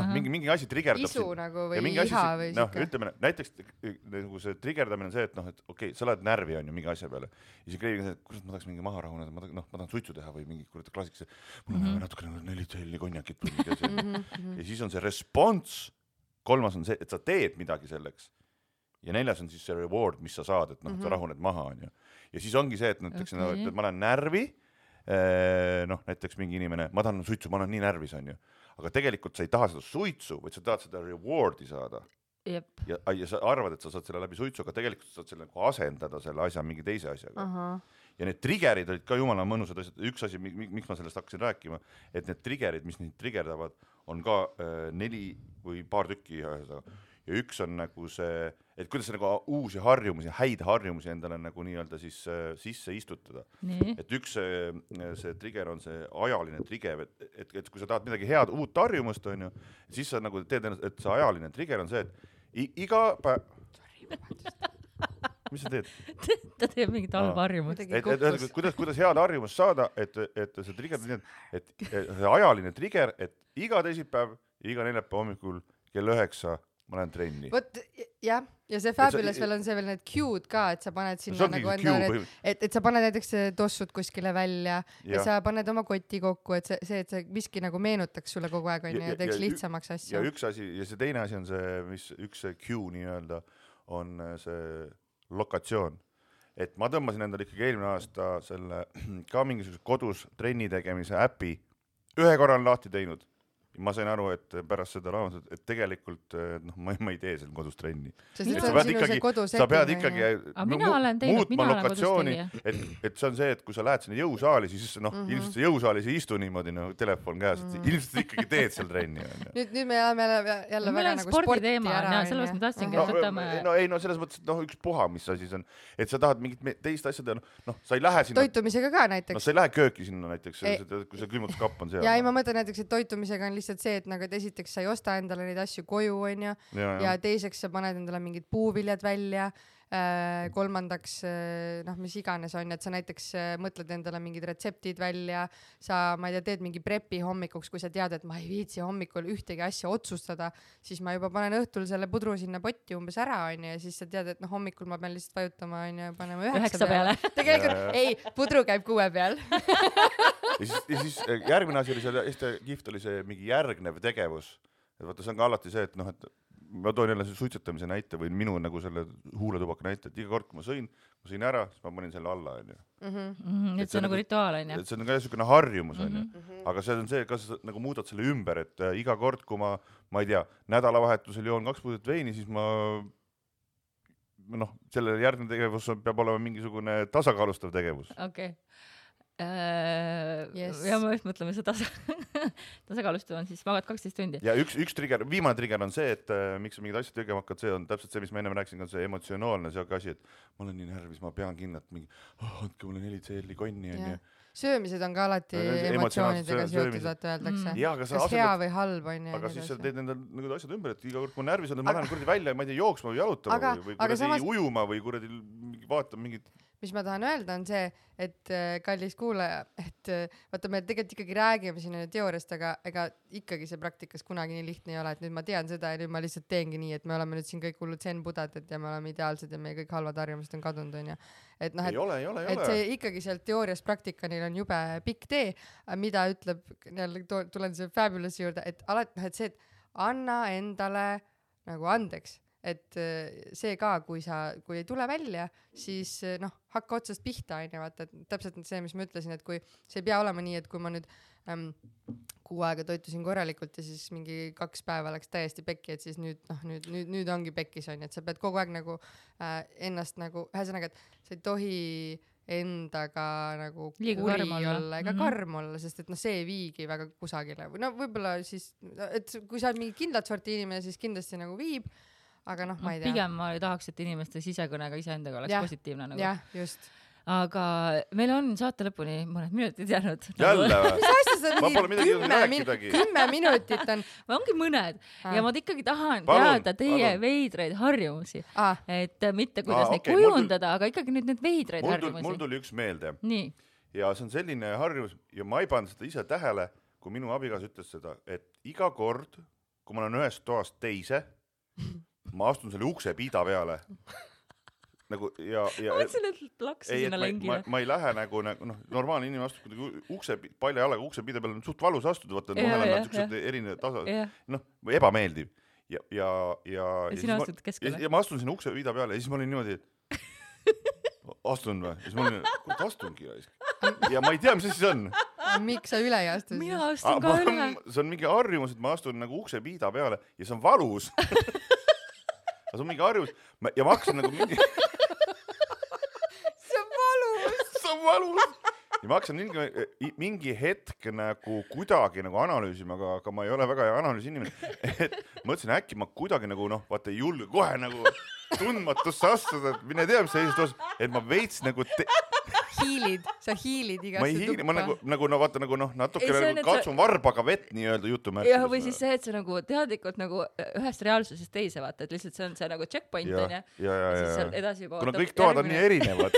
Ahah. mingi, mingi asi trigerdab isu nagu või ja mingi asi iha, või noh, siuke. ütleme näiteks nagu see trigerdamine on see, et noh, et okei okay,, sa lähed närvi onju mingi asja peale ja siis craving on see, et kurat, ma tahaks mingi maha rahuneda, ma tahan, noh, ma tahan suitsu teha või mingi kurat klaasikas, mul on Mhm. vaja natukene neli tselli konjakit või mingi asi Mhm, ja siis on see response, kolmas on see, et sa teed midagi selleks ja neljas on siis see reward, mis sa saad, et noh, sa Mhm. rahuned maha onju. ja siis ongi see, et näiteks okay. no, et ma lähen närvi, noh näiteks mingi inimene, ma tahan suitsu, ma olen nii närvis onju, aga tegelikult sa ei taha seda suitsu, vaid sa tahad seda reward'i saada. Ja, ja sa arvad, et sa saad selle läbi suitsu, aga tegelikult sa saad selle nagu asendada selle asja mingi teise asjaga. ahah, ja need trigger'id olid ka jumala mõnusad asjad, üks asi, miks ma sellest hakkasin rääkima, et need trigger'id, mis neid trigerdavad, on ka äh, neli või paar tükki ühesõnaga. ja üks on nagu see, et kuidas nagu uusi harjumusi, häid harjumusi endale nagu nii-öelda siis äh, sisse istutada. nii, et üks see, see trigger on see ajaline trigger, et, et, et kui sa tahad midagi head, uut harjumust, onju, siis sa nagu teed ennast, et see ajaline trigger on see, et iga päev. mis sa teed? ta teeb mingit halba harjumust. et, et kukkus. kuidas, kuidas head harjumust saada, et, et see trigger et, et see ajaline trigger, et iga teisipäev, iga neljapäeva hommikul kell üheksa ma lähen trenni. vot jah, ja see Fabulous veel on see veel need cue'd ka, et sa paned sinna ongi nagu cue need, et, et sa paned näiteks tossud kuskile välja ja, ja ja, sa paned oma koti kokku, et see, see, et see miski nagu meenutaks sulle kogu aeg onju Ja- ja, ja- ja teeks ja lihtsamaks ja asju. üks asi ja see teine asi on see, mis üks see cue nii-öelda on äh, see lokatsioon. et ma tõmbasin endale ikkagi eelmine aasta selle ka mingisuguse kodus trenni tegemise äpi, ühe korra olen lahti teinud ma sain aru, et pärast seda raamatut, et tegelikult eh, noh, ma, ma ei tee seal kodus trenni. Sa pead ikkagi- sa pead ikkagi onju. aga mina olen teinud, mina olen kodus tegija. et, et see on see, et kui sa lähed sinna jõusaali, siis noh mm. -hmm. ilmselt sa jõusaalis ei istu niimoodi noh, telefon käes, et Mhm. ilmselt sa ikkagi teed seal trenni nüüd, nüüd me läheme jälle, jälle meil väga nagu sporti teema sellepärast ma tahtsingi, no, et võtame no ei no selles mõttes, et noh, ükspuha, mis asi see on, et sa tahad mingit teist asja teha, noh, sa ei lähe sinna, toitumisega ka no näiteks. sa ei lähe kööki sinna näiteks kui see külmutuskapp on seal. ja ei, ma mõtlen näiteks, et toitumisega on lihtsalt see, et nagu, et esiteks sa ei osta endale neid asju koju onju ja, teiseks sa paned endale mingid puuviljad välja kolmandaks äh, noh, mis iganes on, et sa näiteks äh, mõtled endale mingid retseptid välja, sa, ma ei tea, teed mingi prepi hommikuks, kui sa tead, et ma ei viitsi hommikul ühtegi asja otsustada, siis ma juba panen õhtul selle pudru sinna potti umbes ära onju ja siis sa tead, et noh, hommikul ma pean lihtsalt vajutama onju, panema üheksa, üheksa peale. tegelikult ei, pudru käib kuue peal. ja siis, ja siis äh, järgmine asi oli seal hästi kihvt oli see mingi järgnev tegevus. et vaata, see on ka alati see, et noh, et ma toon jälle selle suitsetamise näite või minu nagu selle huuletubaka näite, et iga kord, kui ma sõin, ma sõin ära, siis ma panin selle alla onju. Mhm, et see on nagu rituaal onju. et see on ka niisugune harjumus onju Mhm. -hmm. aga see on see, kas sa nagu muudad selle ümber, et äh, iga kord, kui ma, ma ei tea, nädalavahetusel joon kaks pudelit veini, siis ma noh, selle järgnev tegevus on- peab olema mingisugune tasakaalustav tegevus. okei. Yes. ja ma just mõtleme seda tasa, tasakaalustav on siis magad kaksteist tundi. ja üks, üks trigger, viimane trigger on see, et äh, miks sa mingeid asju tegema hakkad, see on täpselt see, mis ma ennem rääkisin, on see emotsionaalne siuke asi, et ma olen nii närvis, ma pean kindlalt mingi oh,, andke mulle neli CL-i konni onju. söömised on ka alati emotsionaalsed emotsioonidega seotud, vaata öeldakse Mm.. kas hea asendad, või halb onju. aga siis sa teed endal nagu asjad ümber, et iga kord, kui ma närvis olen, ma lähen kuradi välja, ma ei tea, jooksma või jalutama Aga- või, või aga kuradi samas- ujuma või kuradi mingi- vaatama mingit mis ma tahan öelda, on see, et äh, kallis kuulaja, et äh, vaata, me tegelikult ikkagi räägime siin teooriast, aga ega ikkagi see praktikas kunagi nii lihtne ei ole, et nüüd ma tean seda ja nüüd ma lihtsalt teengi nii, et me oleme nüüd siin kõik hullud zen-budad, et ja me oleme ideaalsed ja meie kõik halvad harjumused on kadunud, onju. et noh, et et see ikkagi sealt teooriast praktikani on jube pikk tee, mida ütleb jälle tulen selle Fabulous'i juurde, et alati noh, et see, et anna endale nagu andeks, et äh, see ka, kui sa, kui ei tule välja, siis äh, noh, hakka otsast pihta onju, vaata, et täpselt see, mis ma ütlesin, et kui see ei pea olema nii, et kui ma nüüd ähm, kuu aega toitusin korralikult ja siis mingi kaks päeva läks täiesti pekki, et siis nüüd noh, nüüd, nüüd, nüüd ongi pekkis onju, et sa pead kogu aeg nagu äh, ennast nagu, ühesõnaga, et sa ei tohi endaga nagu Liiga kuri olla. ega Mhm. karm olla, sest et noh, see ei viigi väga kusagile või no võib-olla siis, et kui sa oled mingi kindlat sorti inimene, siis kindlasti nagu viib, aga noh, ma ei tea. pigem ma tahaks, et inimeste sisekõne ka iseendaga oleks Jah. positiivne nagu. jah, just. aga meil on saate lõpuni mõned minutid jäänud. jälle või? mis asja sa Ma pole midagi mingi jõudnud kümme min-, rääkidagi. kümme minutit on ongi mõned Ah. ja ma ikkagi tahan Palun, teada teie palun. veidraid harjumusi, ah,. et äh, mitte kuidas Aa, neid okei, mul tuli- kujundada, aga ikkagi nüüd need veidraid mul tuli, mul harjumusi. tuli üks meelde. nii, ja see on selline harjumus ja ma ei pannud seda ise tähele, kui minu abikaasa ütles seda, et iga kord, kui ma lähen ühest toast teise, ma astun selle uksepiida peale. nagu ja, ja ma mõtlesin, et laksu ei, et sinna ma, ma, ma ei lähe nagu, nagu noh, normaalne inimene astub kuidagi ukse, palja jalaga uksepiida peale, on suht valus astuda, vaata, vahel on siuksed erinevad tasad, noh, ebameeldiv ja, ja, ja. ja sina astud ja, keskele. ja ma astun sinna uksepiida peale ja siis ma olin niimoodi, et astun või, siis ma olin, kurat astungi raisk. ja ma ei tea, mis asi see on. miks sa üle ei astu mina siis? astun ka üle. see on mingi harjumus, et ma astun nagu uksepiida peale ja see on valus. Aga see on mingi harjumus Ma- ja ma hakkasin nagu mingi, see on valus. see on valus. ja ma hakkasin mingi, mingi hetk nagu kuidagi nagu analüüsima, aga, aga ma ei ole väga hea analüüsinimene. et mõtlesin, äkki ma kuidagi nagu noh, vaata ei julge kohe nagu tundmatusse astuda, et mine tea, mis see ees et ma veits nagu te, hiilid, sa hiilid ma ei igasse hiili, ma nagu tuppa., nagu no vaata nagu noh, natuke Ei, see on, nagu et sa- katsun varbaga vett nii-öelda jutumärkides. jah, või siis see, et sa nagu teadlikult nagu ühest reaalsusest teise vaata, et lihtsalt see on see nagu checkpoint ja, onju. ja, ja, ja ja kuna kõik toad on nii erinevad,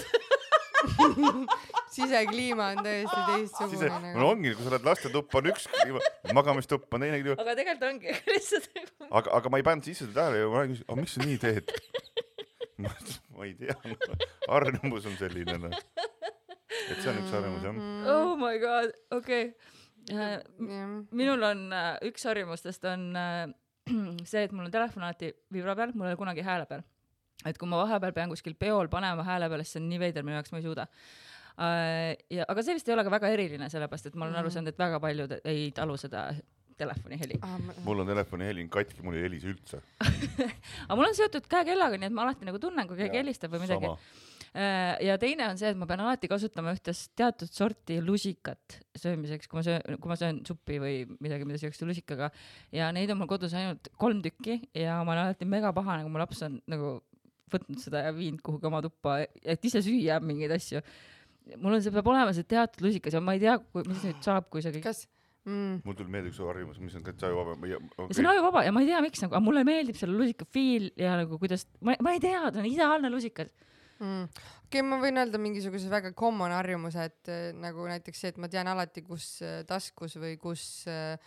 sisekliima on täiesti teistsugune no nagu. ongi, kui sa lähed lastetuppa, on üks magamistupp on teine kliima, aga tegelikult ongi lihtsalt nagu aga, aga ma ei pannud sisse seda tähele ja ma küsisin, aga miks sa nii teed? ma ei tea, harjumus on selline noh. Et see on üks harjumus jah. oh my god, okei okay.. jah, minul on äh, üks harjumustest on äh, see, et mul on telefon alati vibra peal, mul ei ole kunagi hääle peal. et kui ma vahepeal pean kuskil peol panema hääle peale, siis see on nii veider minu jaoks, ma ei suuda äh,. ja, aga see vist ei ole ka väga eriline, sellepärast et ma olen aru Mhm. saanud, et väga paljud ei talu seda telefoni heli. mul on telefoni heli katki, mul ei helise üldse. aga mul on seotud käekellaga, nii et ma alati nagu tunnen, kui keegi helistab või midagi. sama, ja teine on see, et ma pean alati kasutama ühte teatud sorti lusikat söömiseks, kui ma söön, kui ma söön suppi või midagi, mida süüakse lusikaga. ja neid on mul kodus ainult kolm tükki ja ma olen alati mega pahane, kui mu laps on nagu võtnud seda ja viinud kuhugi oma tuppa, et ise süüa mingeid asju. mul on, see peab olema see teatud lusikas ja ma ei tea, mis nüüd saab, kui see kõik. kas mm,, mul tuli meelde üks harjumus, mis on täitsa ajuvaba. ja see on ajuvaba ja ma ei tea, miks nagu, aga mulle meeldib selle lusika feel ja nagu kuidas, ma, ma ei tea, ta on ideaalne lusikas. mm.. okei okay,, ma võin öelda mingisuguse väga common harjumuse, et äh, nagu näiteks see, et ma tean alati, kus äh, taskus või kus äh,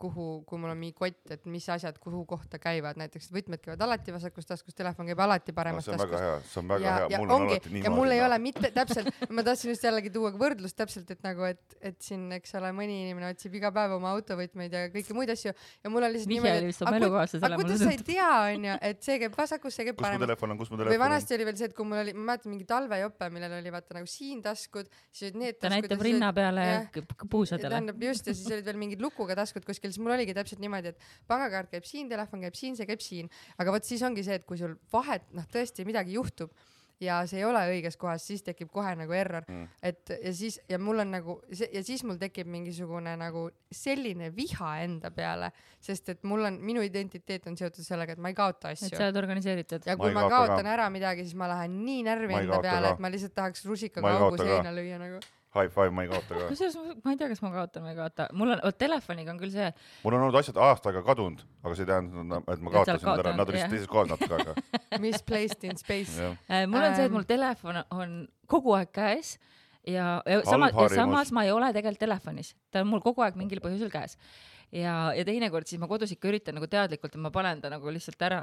kuhu, kui mul on mingi kott, et mis asjad kuhu kohta käivad, näiteks võtmed käivad alati vasakus taskus, telefon käib alati paremas see on väga taskus. hea, see on väga ja, hea, ja mul on ongi alati niimoodi. ja mul ei ole mitte täpselt, ma tahtsin just jällegi tuua võrdlust täpselt, et nagu, et, et siin, eks ole, mõni inimene otsib iga päev oma autovõtmeid ja kõiki muid asju ja mul on lihtsalt niimoodi, vist oma elukaaslasele aga kuidas sa ei tea, onju, et see käib vasakus, see käib paremas. või vanasti oli veel see, et kui mul oli, ma mäletan mingi talvejope, millel oli vaata nagu siin taskud, siis olid need ta taskud. näitab rinna peale ja puusadele. tähendab just ja siis olid veel mingid lukuga taskud kuskil, siis mul oligi täpselt niimoodi, et pangakaart käib siin, telefon käib siin, see käib siin, aga vot siis ongi see, et kui sul vahet noh, tõesti midagi juhtub ja see ei ole õiges kohas, siis tekib kohe nagu error Mm. et ja siis ja mul on nagu see ja siis mul tekib mingisugune nagu selline viha enda peale, sest et mul on minu identiteet on seotud sellega, et ma ei kaota et asju sa oled organiseeritud. ja kui ma, ma kaota ka. kaotan ära midagi, siis ma lähen nii närvi enda peale, et ma lihtsalt tahaks rusikaga augu seina lüüa nagu. High five, ma ei kaota ka. kusjuures ma- ma ei tea, kas ma kaotan või ei kaota, mul on, vot telefoniga on küll see, mul on olnud asjad aasta aega kadunud, aga see ei tähenda, et ma kaotasin nad ära, nad on lihtsalt teises kohas natuke, aga Misplaced in space. äh, mul on see, et Ähm. mul telefon on kogu aeg käes ja, ja sama, ja samas ma ei ole tegelikult telefonis, ta on mul kogu aeg mingil põhjusel käes. ja, ja teinekord siis ma kodus ikka üritan nagu teadlikult, et ma panen ta nagu lihtsalt ära.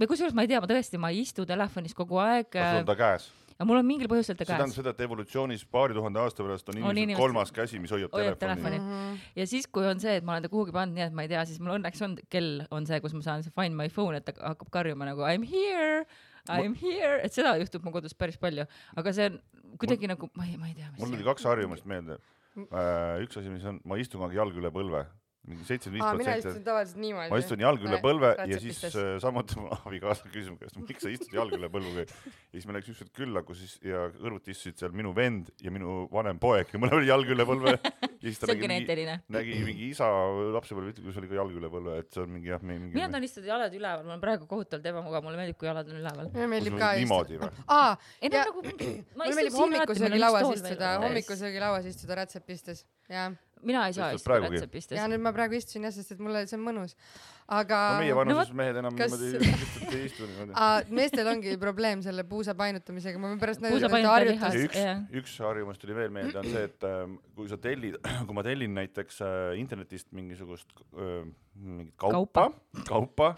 või kusjuures ma ei tea, ma tõesti, ma ei istu telefonis kogu aeg. sul on ta käes. Aga mul on mingil põhjusel ta see tähendab käes. seda, et evolutsioonis paari tuhande aasta pärast on inimesel inimesed- kolmas käsi, mis hoiab hoiab telefoni. telefoni. ja siis, kui on see, et ma olen ta kuhugi pannud nii, et ma ei tea, siis mul õnneks on kell on see, kus ma saan see find my phone, et ta hakkab karjuma nagu I m here, I m here, et seda juhtub mu kodus päris palju, aga see on kuidagi nagu ma ei, ma ei tea, mul tuli kaks harjumust meelde. üks asi, mis on, ma istun aeg jalg üle põlve, mingi seitsekümmend viis mina protsenti istun tavaliselt niimoodi. ma istun jalg üle põlve ja rätsepistes. siis äh, samuti mu abikaasa küsis mu käest, miks sa istud jalg üle põlve ja siis me läks ükskord külla, kus siis ja kõrvuti istusid seal minu vend ja minu vanem poeg ja mõlemal jalg üle põlve ja see on nägi mingi, geneetiline. nägi mingi isa lapsepõlve, kus oli ka jalg üle põlve, et see on mingi jah, mingi mina tahan istuda jalad üleval, mul on praegu kohutavalt ebamugav, mulle meeldib, kui jalad on üleval. mulle meeldib ka niimoodi või? istuda. aa, ei Ja- no nagu, ma mulle meeldib hommikusöögilauas istuda, hommikusöögilauas istuda rätsepistes, jah. Mina ei saa Istud istuda rätsepistes ja. nüüd ma praegu istusin jah, sest et mulle see on mõnus. aga no meie vanuses mehed enam kas- niimoodi lihtsalt ei istu niimoodi. Meestel ongi probleem selle puusa painutamisega, ma võin pärast näidata harjutust üks üks harjumus tuli veel meelde, on see, et ähm, kui sa tellid, kui ma tellin näiteks äh, internetist mingisugust äh, mingit kaupa, kaupa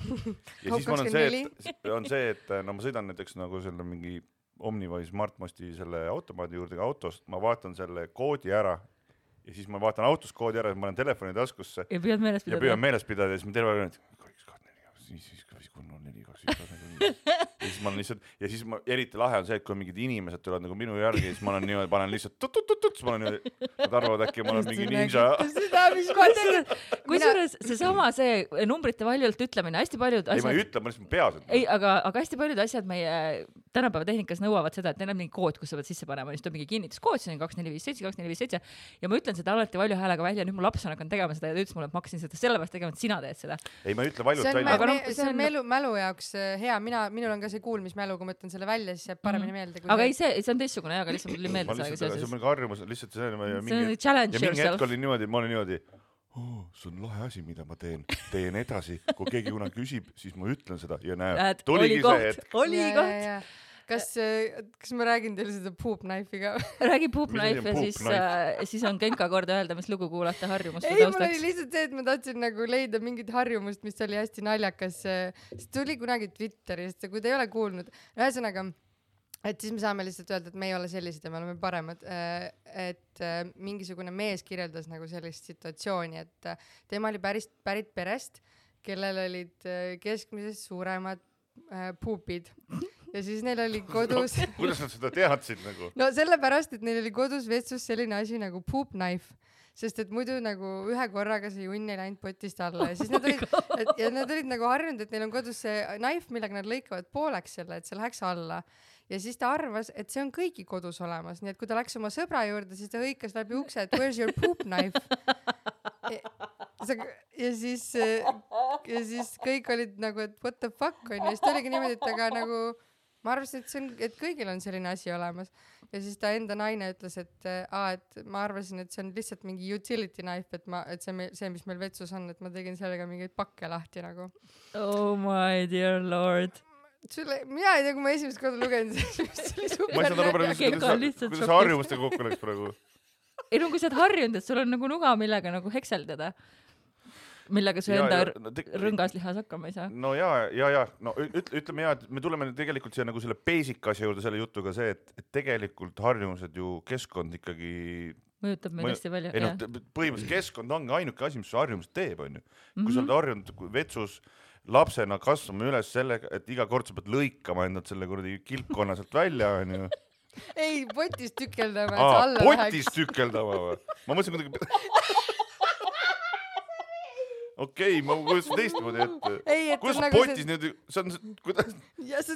ja siis mul on see, et on see, et no ma sõidan näiteks nagu selle mingi Omniva Smartmosti selle automaadi juurde ka autost, ma vaatan selle koodi ära ja siis ma vaatan autos koodi ära, ma panen telefoni taskusse ja püüad meeles ja pidada püüan. meeles pidada ja siis ma terve aeg ütlen, kaks, kaks, neli, kaks, viis, viis, kaks, kolm, neli, kaks, üks, kaks, neli, ja siis ma olen lihtsalt ja siis ma eriti lahe on see, et kui mingid inimesed tulevad nagu minu järgi, siis ma olen niimoodi, panen lihtsalt tut-tut-tut-tut, siis ma olen niimoodi, nad arvavad äkki ma olen mingi ninja. seda, mis ma teen. kusjuures seesama, see numbrite valjult ütlemine, hästi paljud ei, ma ei asjad, ütle, ma lihtsalt peas ei, ütlen. aga, aga hästi paljud asjad meie tänapäeva tehnikas nõuavad seda, et neil on mingi kood, kus sa pead sisse panema, siis tuleb mingi kinnituskood, see on kaks, neli, viis, seitse, kaks, neli, viis, seitse ja ma ütlen seda alati valju häälega välja, nüüd mu laps on hakanud tegema seda ja ta ütles mulle, et ma hakkasin seda sellepärast tegema, et sina teed seda. ei, ma ei ütle valjult see on, välja Aga. noh, see on mälu, mälu jaoks äh, hea, mina, minul on ka see kuulmismälu, kui ma ütlen selle välja, siis jääb paremini meelde. Mhm. aga ei, see, see on teistsugune jah, aga lihtsalt mul tuli meelde sellega lihtsalt, see on seoses. mingi harjumus, lihtsalt see on ja see on mingi challenge ja mingi hetk yourself. oli niimoodi, ma olin niimoodi oh,, see on lahe asi, mida ma teen, teen edasi, kui keegi kunagi küsib, siis ma ütlen seda ja näed tuligi oli see hetk. koht, oli koht. kas, kas ma räägin teile seda poop knife'i ka? räägi Poop Knife on ja siis Knife?, siis on Genka kord öelda, mis lugu kuulata harjumuste ei, mul oli taustaks. lihtsalt see, et ma tahtsin nagu leida mingit harjumust, mis oli hästi naljakas. see tuli kunagi Twitterist, kui te ei ole kuulnud, ühesõnaga, et siis me saame lihtsalt öelda, et me ei ole sellised ja me oleme paremad. et äh, mingisugune mees kirjeldas nagu sellist situatsiooni, et äh, tema oli päris, pärit perest, kellel olid äh, keskmisest suuremad äh, puupid ja siis neil oli kodus kuidas nad seda teadsid nagu? no sellepärast, et neil oli kodus vetsus selline asi nagu poop knife, sest et muidu nagu ühe korraga see junn ei läinud potist alla ja siis nad olid, ja nad olid nagu harjunud, et neil on kodus see knife, millega nad lõikavad pooleks selle, et see läheks alla. ja siis ta arvas, et see on kõigi kodus olemas, nii et kui ta läks oma sõbra juurde, siis ta hõikas läbi ukse, et where's your poop knife. ja siis, ja siis kõik olid nagu, et what the fuck onju, siis ta oligi niimoodi, et aga nagu ma arvasin, et see on, et kõigil on selline asi olemas ja siis ta enda naine ütles, et äh, aa, et ma arvasin, et see on lihtsalt mingi utility knife, et ma, et see, see, mis meil vetsus on, et ma tegin sellega mingeid pakke lahti nagu. Oh my dear lord. sulle, mina ei tea, kui ma esimest korda lugesin, siis see oli super ma ei saanud aru praegu, kuidas kuidas šokis. harjumustega kokku läks praegu. ei no kui sa oled harjunud, et sul on nagu nuga, millega nagu hekseldada, millega su enda no te- rõngaslihas hakkama ei saa. no ja, ja, ja no üt-, ütleme ja, et me tuleme tegelikult siia nagu selle basic asja juurde selle jutuga see, et, et tegelikult harjumused ju keskkond ikkagi mõjutab meid hästi palju. ei noh, põhimõtteliselt keskkond ongi ainuke asi, mis su harjumust teeb, onju. kui Mhm. sa oled harjunud kui vetsus lapsena kasvama üles sellega, et iga kord sa pead lõikama endalt selle kuradi kilpkonna sealt välja, onju. ei, potist tükeldama, et see, alla potist läheks. tükeldama või? ma mõtlesin kuidagi. okei, ma kujutasin teistmoodi ette. kuidas nagu potis nüüd, see on, kuidas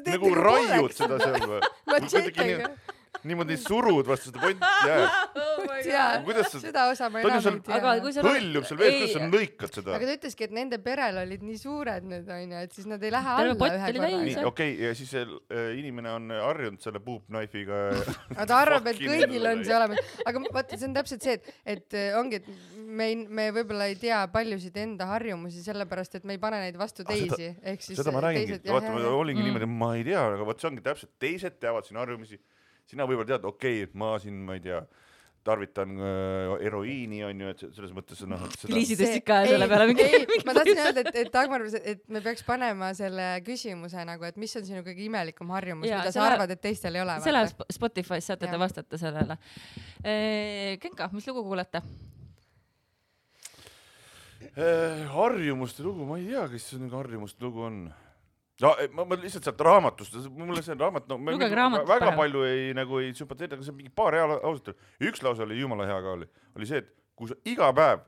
nagu raiud seda seal või? matšeetega. Niimoodi surud vastu seda potti jääb. jaa, kuidas sa, seda osa ma enam ei tea. aga kui sa hõljub seal vees, kuidas sa lõikad seda aga? ta ütleski, et nende perel olid nii suured need onju, et siis nad ei lähe alla ühe täis. nii, okei okay,, ja siis see äh, inimene on harjunud selle poop knife'iga. aga ta arvab, et kõigil on see olemas, aga vaata, see on täpselt see, et, et äh, ongi, et me ei, me võib-olla ei tea paljusid enda harjumusi, sellepärast et me ei pane neid vastu teisi, ehk siis seda ma räägingi, vaata, ma olingi Mm. niimoodi, ma ei tea, aga vot see ongi täpselt, teised teavad sinu harjumusi. Sina võib-olla tead, okei okay,, et ma siin, ma ei tea, tarvitan äh, heroiini onju, et se- selles mõttes noh, et seda. Liisidest ikka ei, selle peale mingi. ma tahtsin öelda, et, et Dagmar, et me peaks panema selle küsimuse nagu, et mis on sinu kõige imelikum harjumus, mida sa arvad, et teistel ei ole. Sp- Spotify's, saate te vastata sellele. Genka, mis lugu kuulate? Äh, harjumuste lugu, ma ei tea, kes see nüüd harjumuste lugu on. No eh, ma, ma lihtsalt sealt raamatust, mulle see raamat, no Lugege mingi- raamatut väga parem. palju ei nagu ei sümpateeri, aga see on mingi paar hea ausalt üks lause oli jumala hea ka oli, oli see, et kui sa iga päev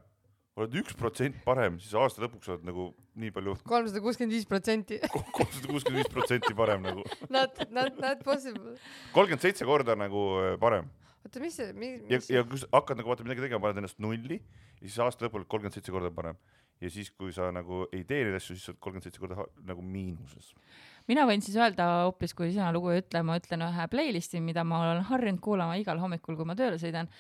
oled üks protsent parem, siis aasta lõpuks oled nagu nii palju, kolmsada kuuskümmend viis protsenti. kolmsada kuuskümmend viis protsenti parem nagu, Not, not, not possible. kolmkümmend seitse korda nagu äh, parem. oota, mis see, mis, ja, mis ja kui sa hakkad nagu vaata midagi tegema, paned ennast nulli ja siis aasta lõpul kolmkümmend seitse korda parem. ja siis, kui sa nagu ei tee neid asju, siis sa oled kolmkümmend seitse korda nagu miinuses. mina võin siis öelda hoopis, kui sina lugu ei ütle, ma ütlen ühe playlist'i, mida ma olen harjunud kuulama igal hommikul, kui ma tööle sõidan.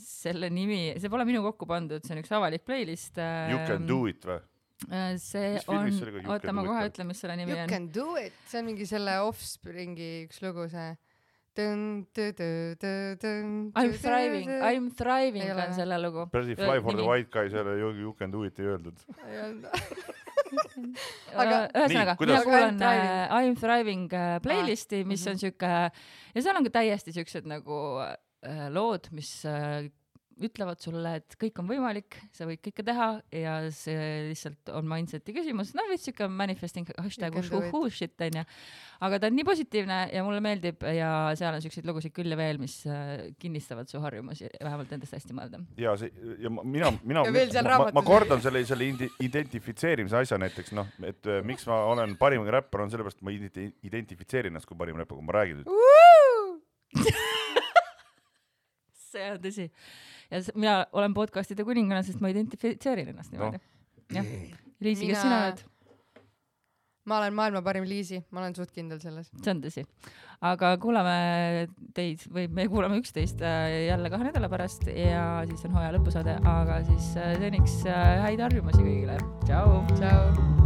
selle nimi, see pole minu kokku pandud, see on üks avalik playlist. You can do it või? see on filmis see You oota ma kohe on? ütlen, mis selle nimi You on. can do it, see on mingi selle Offspringi üks lugu, see. I m thriving, I m thriving Ei on selle lugu. Pretty fly for the white guy, seal you, you can do it ei öeldud. Aga- ühesõnaga, mina kuulan äh, I m thriving äh, playlist'i, mis mhm. on siuke ja seal on ka täiesti siuksed nagu äh, lood, mis äh, ütlevad sulle, et kõik on võimalik, sa võid kõike teha ja see lihtsalt on mindset'i küsimus, no veits siuke manifesting hashtag can do it. uhuhu shit onju. aga ta on nii positiivne ja mulle meeldib ja seal on siukseid lugusid küll ja veel, mis äh, kinnistavad su harjumusi, vähemalt nendest hästi mõelda. ja see ja ma- mina, mina, ma, ma, ma kordan selle, selle identifitseerimise asja näiteks noh, et äh, miks ma olen parim räppar, on sellepärast, et ma identi- identifitseerin ennast kui parim räppar, kui ma räägin. see on tõsi. Ja mina olen podcast'ide kuninganna, sest ma identifitseerin ennast niimoodi. jah. Liisi, kes Mina- sina oled? ma olen maailma parim Liisi, ma olen suht kindel selles. see on tõsi. aga kuulame teid või me kuulame üksteist äh, jälle kahe nädala pärast ja siis on hooaja lõpusaade, aga siis äh, seniks äh, häid harjumusi kõigile. tšau. tšau.